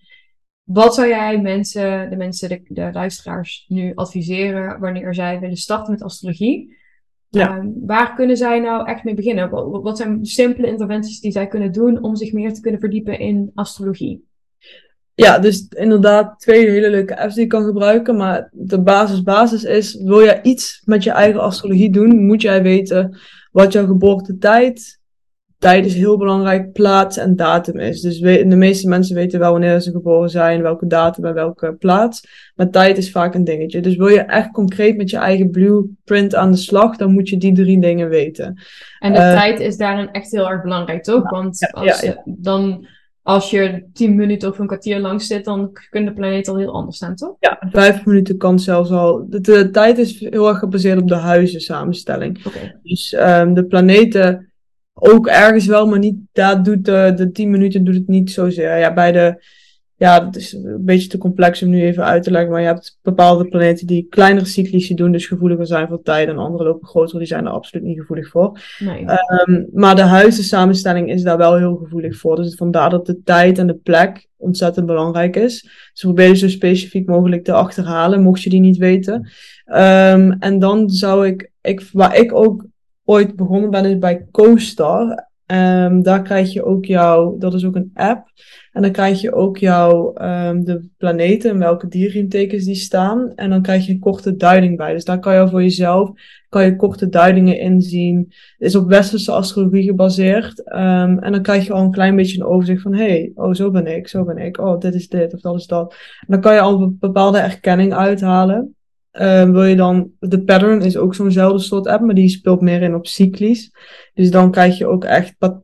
Wat zou jij mensen, de mensen, de, de luisteraars nu adviseren wanneer zij willen starten met astrologie? Ja. Uh, waar kunnen zij nou echt mee beginnen? Wat zijn simpele interventies die zij kunnen doen om zich meer te kunnen verdiepen in astrologie? Ja, dus inderdaad twee hele leuke apps die je kan gebruiken. Maar de basis, basis is, wil jij iets met je eigen astrologie doen, moet jij weten wat jouw geboortetijd, tijd is heel belangrijk, plaats en datum is. Dus de meeste mensen weten wel wanneer ze geboren zijn, welke datum en welke plaats. Maar tijd is vaak een dingetje. Dus wil je echt concreet met je eigen blueprint aan de slag, dan moet je die drie dingen weten. En de uh, tijd is daarin echt heel erg belangrijk, toch? Want als, ja, dan, als je tien minuten of een kwartier lang zit, dan kunnen de planeet al heel anders staan, toch? Ja, vijf minuten kan zelfs al. De, de tijd is heel erg gebaseerd op de huizen samenstelling. Okay. Dus um, de planeten ook ergens wel, maar niet, daar doet de, de 10 minuten doet het niet zozeer. Ja, bij de, ja, het is een beetje te complex om nu even uit te leggen, maar je hebt bepaalde planeten die kleinere cyclici doen, dus gevoeliger zijn voor tijd, en andere lopen groter, die zijn er absoluut niet gevoelig voor. Nee. Um, maar de huizensamenstelling is daar wel heel gevoelig voor, dus vandaar dat de tijd en de plek ontzettend belangrijk is. Dus probeer je zo specifiek mogelijk te achterhalen, mocht je die niet weten. Um, en dan zou ik, ik, waar ik ook ooit begonnen ben, is bij CoStar. Um, daar krijg je ook jouw, dat is ook een app. En dan krijg je ook jouw, um, de planeten en welke dierriemtekens die staan. En dan krijg je een korte duiding bij. Dus daar kan je voor jezelf, kan je korte duidingen inzien. Is op westerse astrologie gebaseerd. Um, en dan krijg je al een klein beetje een overzicht van, hey, oh zo ben ik, zo ben ik. Oh, dit is dit of dat is dat. En dan kan je al een bepaalde erkenning uithalen. Uh, wil je dan, de pattern is ook zo'nzelfde soort app, maar die speelt meer in op cyclies. Dus dan krijg je ook echt pat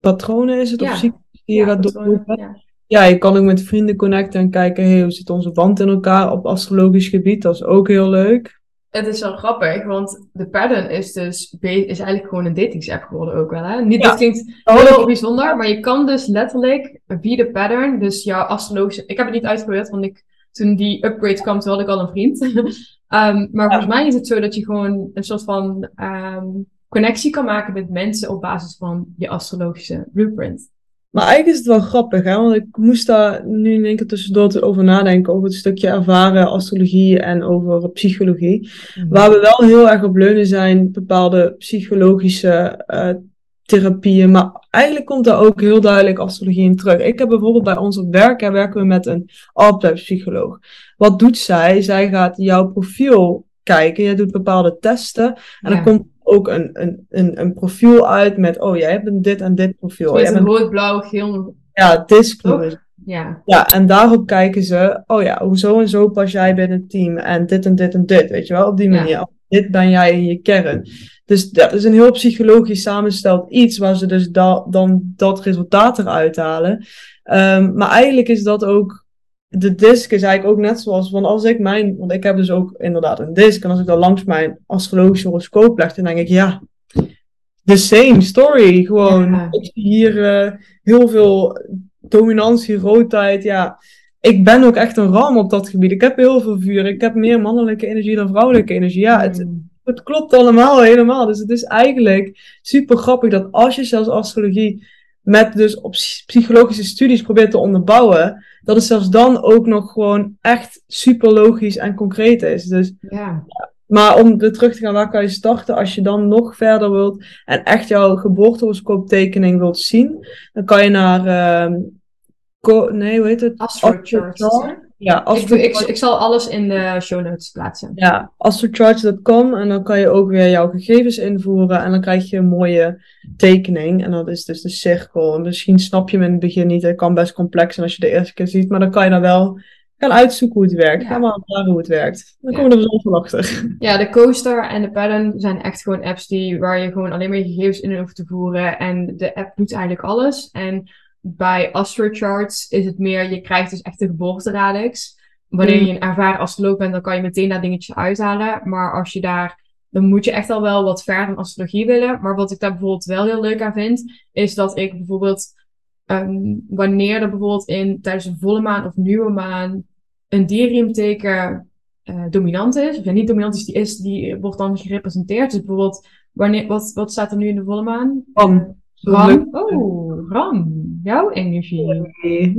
patronen, is het, ja. op cyclies die je gaat doorlopen. Ja. ja. je kan ook met vrienden connecten en kijken, hey, hoe zit onze band in elkaar op astrologisch gebied. Dat is ook heel leuk. Het is wel grappig, want de pattern is dus is eigenlijk gewoon een datingsapp geworden ook wel. Hè? Niet, ja. Dit klinkt heel bijzonder, maar je kan dus letterlijk via de pattern, dus jouw astrologische... Ik heb het niet uitgeprobeerd, want ik toen die upgrade kwam, toen had ik al een vriend. um, maar volgens mij is het zo dat je gewoon een soort van um, connectie kan maken met mensen op basis van je astrologische blueprint. Maar eigenlijk is het wel grappig, hè? want ik moest daar nu in één keer tussendoor over nadenken over het stukje ervaren astrologie en over psychologie. Mhm. Waar we wel heel erg op leunen zijn bepaalde psychologische uh, therapieën. Maar eigenlijk komt daar ook heel duidelijk astrologie in terug. Ik heb bijvoorbeeld bij ons op werk, hè, werken we met een psycholoog. Wat doet zij? Zij gaat jouw profiel kijken. Je doet bepaalde testen. En dan komt ook een, een, een, een profiel uit met, oh, jij hebt een dit en dit profiel. Met een rood, blauw, geel. Ja, disclose. Ja. ja, en daarop kijken ze, oh ja, hoezo en zo pas jij binnen het team en dit en dit en dit, weet je wel, op die manier. Dit ben jij in je kern. Dus dat is een heel psychologisch samengesteld iets waar ze dus da dan dat resultaat eruit halen. Um, maar eigenlijk is dat ook de disk is eigenlijk ook net zoals, want als ik mijn, want ik heb dus ook inderdaad een disk, en als ik dan langs mijn astrologische horoscoop leg, dan denk ik, ja, the same story. Gewoon, ik zie hier uh, heel veel dominantie, roodheid, ja. Ik ben ook echt een ram op dat gebied. Ik heb heel veel vuur. Ik heb meer mannelijke energie dan vrouwelijke energie. Ja, het, hmm. Het klopt allemaal helemaal. Dus het is eigenlijk super grappig dat als je zelfs astrologie met dus op psychologische studies probeert te onderbouwen, dat het zelfs dan ook nog gewoon echt super logisch en concreet is. Dus, ja. Maar om weer terug te gaan, waar kan je starten als je dan nog verder wilt en echt jouw geboortehoroscooptekening wilt zien? Dan kan je naar, uh, nee, hoe heet het? Astrochart. Ja, ik, ik, ik, zal alles in de show notes plaatsen. Ja, astrocharts.com en dan kan je ook weer jouw gegevens invoeren en dan krijg je een mooie tekening. En dat is dus de cirkel. En misschien snap je hem in het begin niet, het kan best complex zijn als je de eerste keer ziet, maar dan kan je dan wel gaan uitzoeken hoe het werkt. Ja. Ga maar aan hoe het werkt. Dan komen we er zelf wel achter. Ja, de coaster en de pattern zijn echt gewoon apps die, waar je gewoon alleen maar je gegevens in hoeft te voeren. En de app doet eigenlijk alles. En bij astrocharts is het meer, je krijgt dus echt de geboorteradix. Wanneer mm. je een ervaren astroloog bent, dan kan je meteen dat dingetje uithalen. Maar als je daar, dan moet je echt al wel wat verder in astrologie willen. Maar wat ik daar bijvoorbeeld wel heel leuk aan vind, is dat ik bijvoorbeeld, um, wanneer er bijvoorbeeld in, tijdens een volle maan of nieuwe maan, een dierriemteken uh, dominant is, of ja, niet dominant is, die is, die wordt dan gerepresenteerd. Dus bijvoorbeeld, wanneer, wat, wat staat er nu in de volle maan? Om. Ram. Oh, Ram. Jouw energie.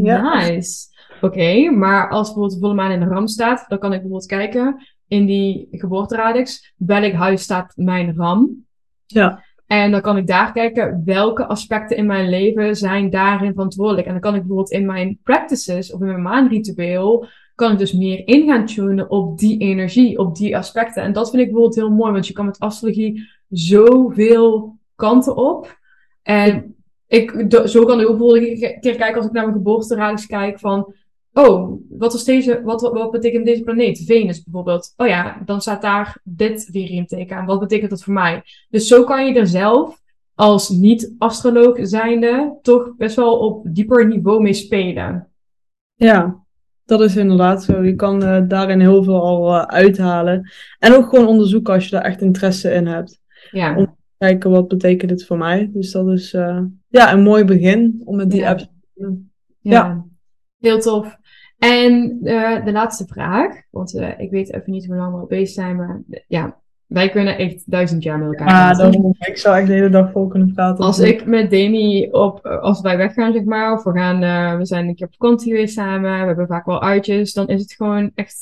Ja. Nice. Oké, maar als bijvoorbeeld de volle maan in de Ram staat, dan kan ik bijvoorbeeld kijken in die geboorteradix, welk huis staat mijn Ram? Ja. En dan kan ik daar kijken welke aspecten in mijn leven zijn daarin verantwoordelijk. En dan kan ik bijvoorbeeld in mijn practices of in mijn maanritueel, kan ik dus meer in gaan tunen op die energie, op die aspecten. En dat vind ik bijvoorbeeld heel mooi, want je kan met astrologie zoveel kanten op. En ik, zo kan ik ook bijvoorbeeld een keer kijken als ik naar mijn geboorteradix kijk van, oh, wat, is deze, wat, wat, betekent deze planeet? Venus bijvoorbeeld. Oh ja, dan staat daar dit weer in teken aan. Wat betekent dat voor mij? Dus zo kan je er zelf als niet-astroloog zijnde toch best wel op dieper niveau mee spelen. Ja, dat is inderdaad zo. Je kan uh, daarin heel veel al uh, uithalen. En ook gewoon onderzoeken als je daar echt interesse in hebt. Ja kijken wat betekent het voor mij. Dus dat is uh, ja, een mooi begin om met die ja. apps te doen. Ja. ja. heel tof. En uh, de laatste vraag, want uh, ik weet even niet hoe lang we al bezig zijn, maar ja, wij kunnen echt duizend jaar met elkaar praten. Ja, ik zou echt de hele dag vol kunnen praten. Als ik met Demi op, als wij weggaan, zeg maar, of we gaan, we zijn een keer op vakantie geweest samen, we hebben vaak wel uitjes, dan is het gewoon echt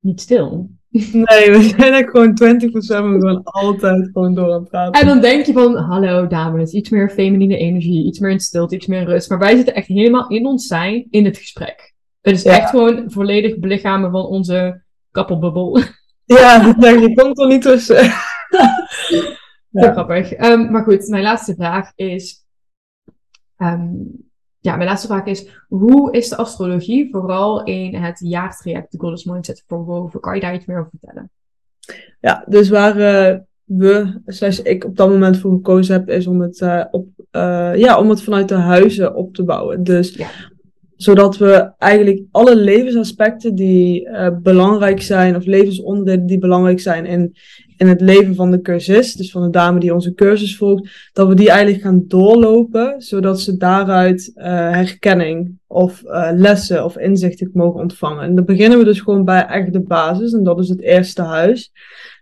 niet stil. Nee, we zijn er gewoon 24-7 gewoon altijd gewoon door aan het praten. En dan denk je van, hallo dames, iets meer feminine energie, iets meer in stilte, iets meer rust. Maar wij zitten echt helemaal in ons zijn in het gesprek. Het is echt gewoon volledig belichamen van onze kappelbubbel. Ja, je komt er niet tussen. ja. grappig. Um, maar goed, mijn laatste vraag is... Um, ja, mijn laatste vraag is: hoe is de astrologie vooral in het jaartraject, de Goddess Mindset, verwoven? Kan je daar iets meer over vertellen? Ja, dus waar uh, we, slash ik op dat moment voor gekozen heb, is om het, uh, op, uh, ja, om het vanuit de huizen op te bouwen. Dus ja. zodat we eigenlijk alle levensaspecten die belangrijk zijn, of levensonderdelen die belangrijk zijn in, in het leven van de cursist, dus van de dame die onze cursus volgt, dat we die eigenlijk gaan doorlopen, zodat ze daaruit uh, herkenning of uh, lessen of inzichten mogen ontvangen. En dan beginnen we dus gewoon bij echt de basis, en dat is het eerste huis.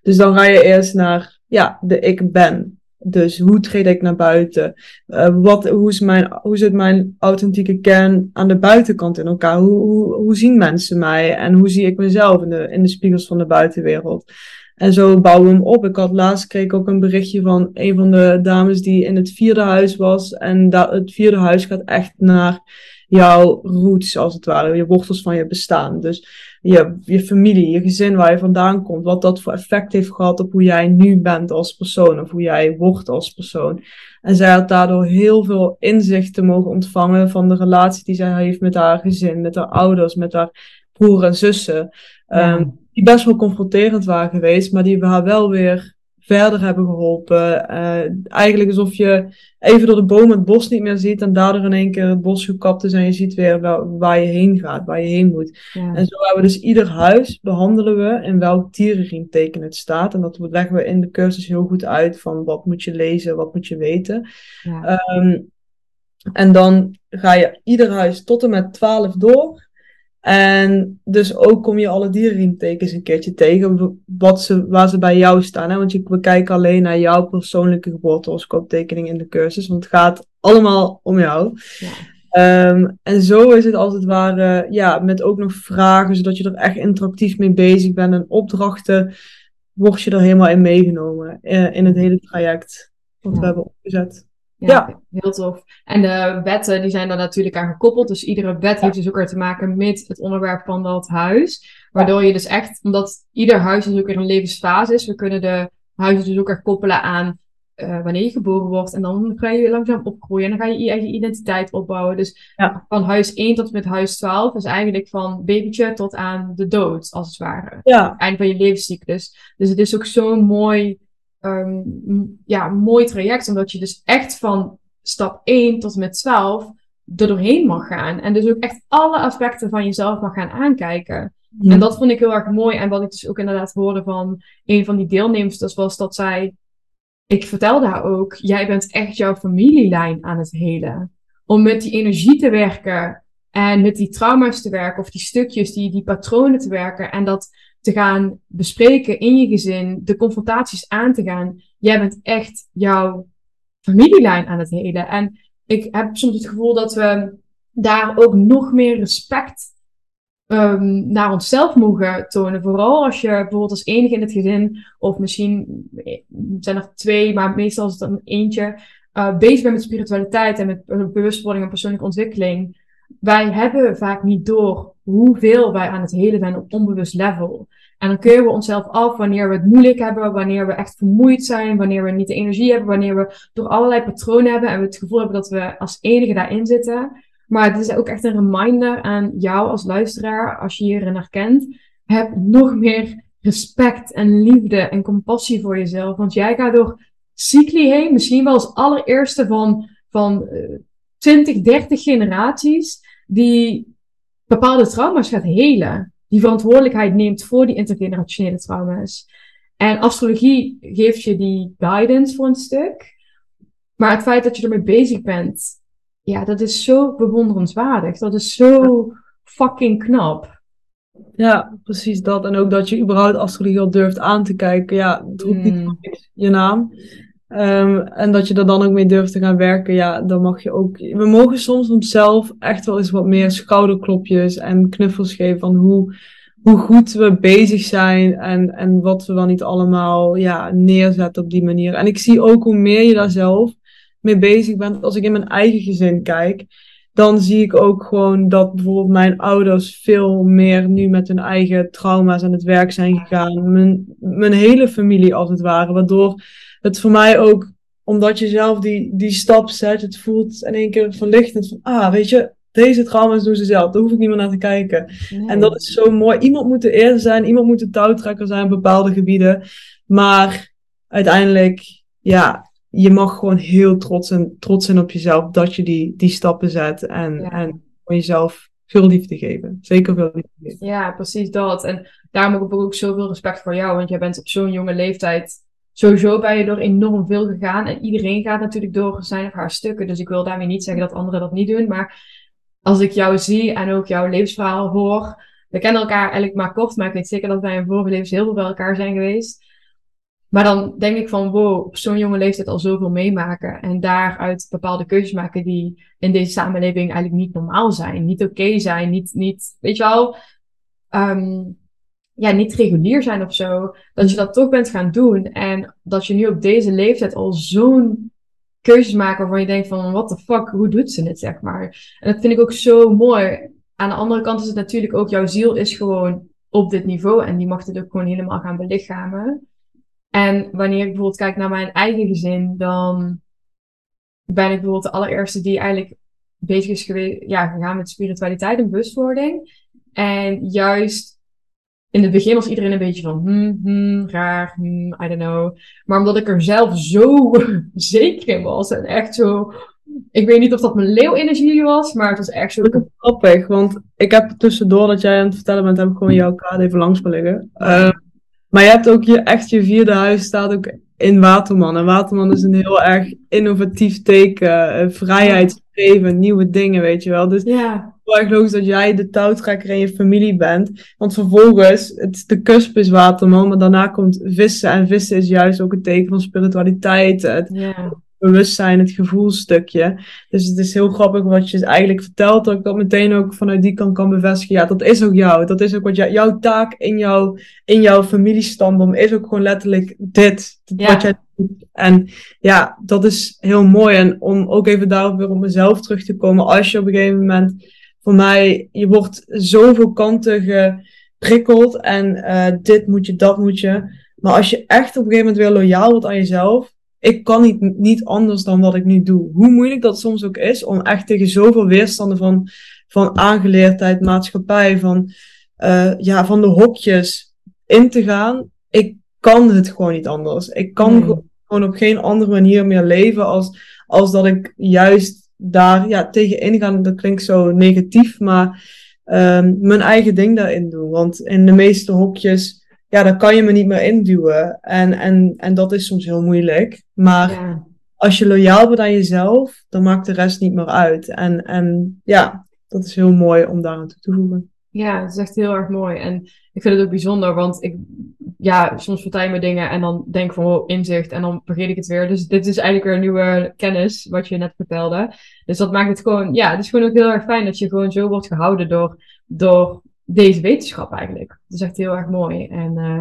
Dus dan ga je eerst naar, ja, de ik ben. Dus hoe treed ik naar buiten? Uh, wat, hoe, is mijn, hoe zit mijn authentieke kern aan de buitenkant in elkaar? Hoe, hoe, hoe zien mensen mij? En hoe zie ik mezelf in de, in de spiegels van de buitenwereld? En zo bouwen we hem op. Ik had laatst kreeg ook een berichtje van een van de dames die in het vierde huis was. En dat, het vierde huis gaat echt naar jouw roots, als het ware. Je wortels van je bestaan. Dus je, je familie, je gezin waar je vandaan komt. Wat dat voor effect heeft gehad op hoe jij nu bent als persoon. Of hoe jij wordt als persoon. En zij had daardoor heel veel inzicht te mogen ontvangen van de relatie die zij heeft met haar gezin, met haar ouders, met haar broer en zussen. Ehm, die best wel confronterend waren geweest, maar die we haar wel weer verder hebben geholpen. Uh, eigenlijk alsof je even door de boom het bos niet meer ziet en daardoor in één keer het bos gekapt is en je ziet weer waar, waar je heen gaat, waar je heen moet. En zo hebben we dus ieder huis behandelen we in welk teken het staat. En dat leggen we in de cursus heel goed uit van wat moet je lezen, wat moet je weten. Ja. Um, en dan ga je ieder huis tot en met 12 door. En dus ook kom je alle dierenriemtekens een keertje tegen, wat ze, waar ze bij jou staan. Hè? Want je, we kijken alleen naar jouw persoonlijke geboortehoroscooptekening in de cursus, want het gaat allemaal om jou. Ja. Ehm, en zo is het als het ware, ja, met ook nog vragen, zodat je er echt interactief mee bezig bent. En opdrachten word je er helemaal in meegenomen uh, in het hele traject wat we hebben opgezet. Ja, heel tof. En de wetten die zijn daar natuurlijk aan gekoppeld. Dus iedere wet heeft dus ook weer te maken met het onderwerp van dat huis. Waardoor je dus echt, omdat ieder huis dus ook weer een levensfase is, we kunnen de huizen dus ook weer koppelen aan uh, wanneer je geboren wordt. En dan ga je langzaam opgroeien en dan ga je je eigen identiteit opbouwen. Dus ja. van huis 1 tot met huis 12 is eigenlijk van babytje tot aan de dood, als het ware. Ja. Einde van je levenscyclus. Dus het is ook zo'n mooi um, ja, mooi traject. Omdat je dus echt van stap 1 tot en met 12 er doorheen mag gaan. En dus ook echt alle aspecten van jezelf mag gaan aankijken. En dat vond ik heel erg mooi. En wat ik dus ook inderdaad hoorde van een van die deelnemers, was dat zij, ik vertelde haar ook, jij bent echt jouw familielijn aan het helen. Om met die energie te werken en met die trauma's te werken, of die stukjes, die, die patronen te werken. En dat te gaan bespreken in je gezin, de confrontaties aan te gaan. Jij bent echt jouw familielijn aan het heden. En ik heb soms het gevoel dat we daar ook nog meer respect um, naar onszelf mogen tonen. Vooral als je bijvoorbeeld als enige in het gezin, of misschien zijn er twee, maar meestal is het dan eentje, uh, bezig bent met spiritualiteit en met bewustwording en persoonlijke ontwikkeling. Wij hebben vaak niet door hoeveel wij aan het helen zijn op onbewust level. En dan keuren we onszelf af wanneer we het moeilijk hebben, wanneer we echt vermoeid zijn, wanneer we niet de energie hebben, wanneer we door allerlei patronen hebben en we het gevoel hebben dat we als enige daarin zitten. Maar het is ook echt een reminder aan jou als luisteraar, als je hierin herkent, heb nog meer respect en liefde en compassie voor jezelf. Want jij gaat door cycli heen, misschien wel als allereerste van, van 20, eh, 30 generaties, die bepaalde trauma's gaat helen die verantwoordelijkheid neemt voor die intergenerationele trauma's. En astrologie geeft je die guidance voor een stuk. Maar het feit dat je ermee bezig bent, ja, dat is zo bewonderenswaardig. Dat is zo fucking knap. Ja, precies dat. En ook dat je überhaupt astrologie al durft aan te kijken. Ja, het roept niet mm. je naam. Um, en dat je er dan ook mee durft te gaan werken, ja, dan mag je ook. We mogen soms onszelf echt wel eens wat meer schouderklopjes en knuffels geven van hoe, hoe goed we bezig zijn en, en wat we dan niet allemaal ja, neerzetten op die manier. En ik zie ook hoe meer je daar zelf mee bezig bent. Als ik in mijn eigen gezin kijk, dan zie ik ook gewoon dat bijvoorbeeld mijn ouders veel meer nu met hun eigen trauma's aan het werk zijn gegaan. Mijn, mijn hele familie als het ware, waardoor het voor mij ook, omdat je zelf die, die stap zet, het voelt in één keer verlichtend van, ah, weet je, deze trauma's doen ze zelf, daar hoef ik niet meer naar te kijken. En dat is zo mooi. Iemand moet de eerste zijn, iemand moet de touwtrekker zijn in bepaalde gebieden. Maar uiteindelijk, ja, je mag gewoon heel trots, en, trots zijn op jezelf dat je die, die stappen zet en, en voor jezelf veel liefde geven. Zeker veel liefde geven. Ja, precies dat. En daarom heb ik ook zoveel respect voor jou, want jij bent op zo'n jonge leeftijd sowieso ben je door enorm veel gegaan. En iedereen gaat natuurlijk door zijn of haar stukken. Dus ik wil daarmee niet zeggen dat anderen dat niet doen. Maar als ik jou zie en ook jouw levensverhaal hoor. We kennen elkaar eigenlijk maar kort, maar ik weet zeker dat wij in vorige levens heel veel bij elkaar zijn geweest. Maar dan denk ik van, wow, op zo'n jonge leeftijd al zoveel meemaken. En daaruit bepaalde keuzes maken die in deze samenleving eigenlijk niet normaal zijn. Niet oké zijn, niet, niet, weet je wel. Um, ja, niet regulier zijn of zo, dat je dat toch bent gaan doen. En dat je nu op deze leeftijd al zo'n keuzes maakt waarvan je denkt van, what the fuck, hoe doet ze dit, zeg maar. En dat vind ik ook zo mooi. Aan de andere kant is het natuurlijk ook, jouw ziel is gewoon op dit niveau en die mag dit ook gewoon helemaal gaan belichamen. En wanneer ik bijvoorbeeld kijk naar mijn eigen gezin, dan ben ik bijvoorbeeld de allereerste die eigenlijk bezig is geweest, ja, gegaan met spiritualiteit en bewustwording. En juist in het begin was iedereen een beetje van, hmm, hmm, raar, hmm, I don't know. Maar omdat ik er zelf zo zeker in was en echt zo, ik weet niet of dat mijn leeuwenergie was, maar het was echt zo. Grappig, want ik heb tussendoor dat jij aan het vertellen bent, heb ik gewoon jouw kaart even langs liggen. Uh, maar je hebt ook je, echt je vierde huis staat ook in Waterman. En Waterman is een heel erg innovatief teken, uh, vrijheid geven, nieuwe dingen, weet je wel. Dus ja heel erg logisch dat jij de touwtrekker in je familie bent. Want vervolgens, het, de kusp is waterman, maar daarna komt vissen. En vissen is juist ook een teken van spiritualiteit. Het bewustzijn, het gevoelstukje. Dus het is heel grappig wat je eigenlijk vertelt. Dat ik dat meteen ook vanuit die kant kan bevestigen. Ja, dat is ook jou. Dat is ook wat jij, jouw taak in, jou, in jouw familiestandom is ook gewoon letterlijk dit. Wat jij en ja, dat is heel mooi. En om ook even daarop weer op mezelf terug te komen. Als je op een gegeven moment voor mij, je wordt zoveel kanten geprikkeld en uh, dit moet je, dat moet je. Maar als je echt op een gegeven moment weer loyaal wordt aan jezelf, ik kan niet, niet anders dan wat ik nu doe. Hoe moeilijk dat soms ook is om echt tegen zoveel weerstanden van, van aangeleerdheid, maatschappij, van, uh, ja, van de hokjes in te gaan. Ik kan het gewoon niet anders. Ik kan gewoon op geen andere manier meer leven als, als dat ik juist daar ja, tegen ingaan, dat klinkt zo negatief, maar um, mijn eigen ding daarin doen. Want in de meeste hokjes, ja, daar kan je me niet meer induwen. En, en, en dat is soms heel moeilijk. Maar ja. als je loyaal bent aan jezelf, dan maakt de rest niet meer uit. En, en ja, dat is heel mooi om daar aan toe te voegen. Ja, dat is echt heel erg mooi. En ik vind het ook bijzonder, want ik, ja, soms vertel je me dingen en dan denk ik van, oh, inzicht en dan vergeet ik het weer. Dus dit is eigenlijk weer een nieuwe kennis, wat je net vertelde. Dus dat maakt het gewoon, ja, het is gewoon ook heel erg fijn dat je gewoon zo wordt gehouden door, door deze wetenschap eigenlijk. Dat is echt heel erg mooi. En uh,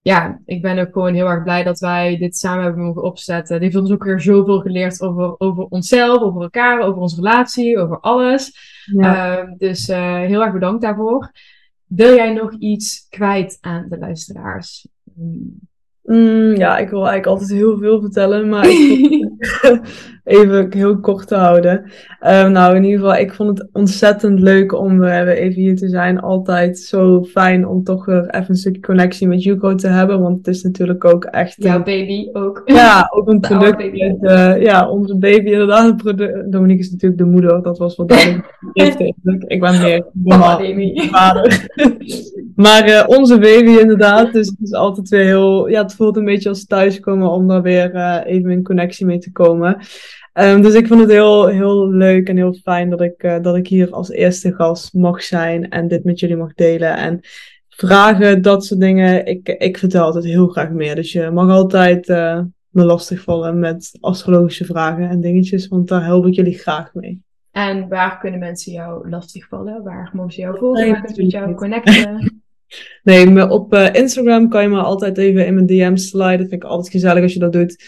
ja, ik ben ook gewoon heel erg blij dat wij dit samen hebben mogen opzetten. Het heeft ons ook weer zoveel geleerd over, over onszelf, over elkaar, over onze relatie, over alles. Ja. Uh, dus uh, heel erg bedankt daarvoor. Wil jij nog iets kwijt aan de luisteraars? Mm, ja, ik wil eigenlijk altijd heel veel vertellen, maar ik even heel kort te houden. Um, nou, in ieder geval, ik vond het ontzettend leuk om weer even hier te zijn. Altijd zo fijn om toch weer even een stukje connectie met Yuko te hebben, want het is natuurlijk ook echt... Jouw baby ook. Ja, ook een product. Uh, ja, onze baby inderdaad een product. Dominique is natuurlijk de moeder, dat was wat duidelijk. ik ben meer Mama, baby. vader. maar uh, onze baby inderdaad, dus het is altijd weer heel... Ja, het voelt een beetje als thuiskomen om daar weer uh, even in connectie mee te komen. Um, dus ik vond het heel, heel leuk en heel fijn dat ik, uh, dat ik hier als eerste gast mag zijn en dit met jullie mag delen. En vragen, dat soort dingen. Ik, ik vertel altijd heel graag meer. Dus je mag altijd uh, me lastigvallen met astrologische vragen en dingetjes, want daar help ik jullie graag mee. En waar kunnen mensen jou lastigvallen? Waar mogen ze jou volgen? Waar kunnen ze met jou connecten? Nee, op uh, Instagram kan je me altijd even in mijn DM's sliden. Dat vind ik altijd gezellig als je dat doet.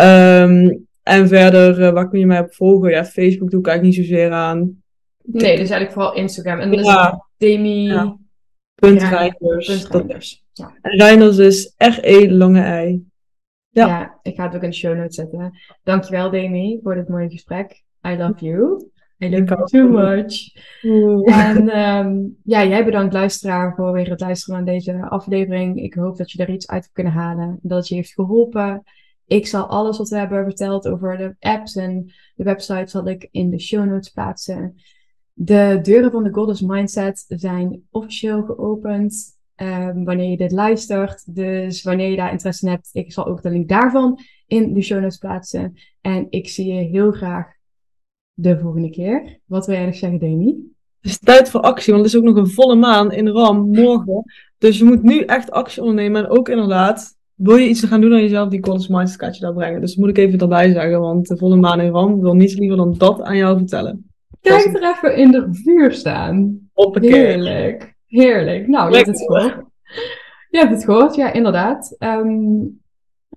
Um, en verder, uh, waar kun je mij op volgen? Ja, Facebook doe ik eigenlijk niet zozeer aan. Nee, dus eigenlijk vooral Instagram. En dan is Demi... Ja. Punt Reinders. Ja. En Reinders is R-E lange I. Ja. ja, ik ga het ook in de show notes zetten. Dankjewel Demi voor dit mooie gesprek. I love you. I love you too much. En um, ja, jij bedankt luisteraar voor weer het luisteren aan deze aflevering. Ik hoop dat je er iets uit hebt kunnen halen. Dat het je heeft geholpen. Ik zal alles wat we hebben verteld over de apps en de website zal ik in de show notes plaatsen. De deuren van de Goddess Mindset zijn officieel geopend um, wanneer je dit luistert. Dus wanneer je daar interesse in hebt, ik zal ook de link daarvan in de show notes plaatsen. En ik zie je heel graag de volgende keer. Wat wil jij nog zeggen, Demi? Het is tijd voor actie, want het is ook nog een volle maan in Ram morgen. Dus je moet nu echt actie ondernemen. En ook inderdaad, wil je iets gaan doen aan jezelf, die Goddess Mindset kaartje daar brengen. Dus dat moet ik even erbij zeggen, want de volle maan in Ram wil niets liever dan dat aan jou vertellen. Kijk er even in de vuur staan. Hoppakee. Heerlijk. Heerlijk. Nou, je hebt het voor. Je hebt het gehoord, ja, inderdaad. Ehm,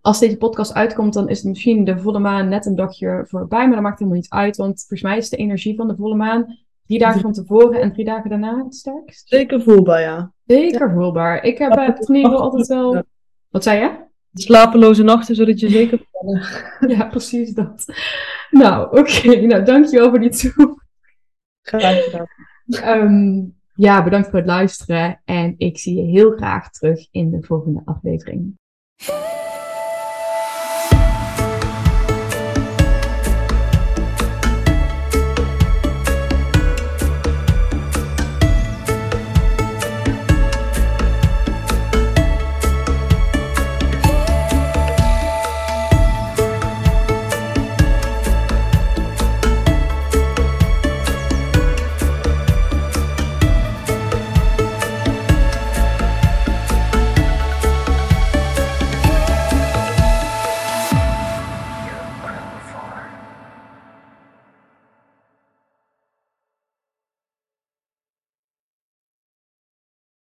als deze podcast uitkomt, dan is het misschien de volle maan net een dagje voorbij, maar dat maakt helemaal niet uit, want volgens mij is de energie van de volle maan drie dagen van tevoren en drie dagen daarna het sterkst. Zeker voelbaar, ja. Zeker voelbaar. Ik heb het in ieder geval altijd wel... Wat zei je? Slapeloze nachten, zodat je zeker... ja, precies dat. Nou, oké. Nou, dankjewel voor die toe. Graag gedaan. Ehm, ja, bedankt voor het luisteren. En ik zie je heel graag terug in de volgende aflevering.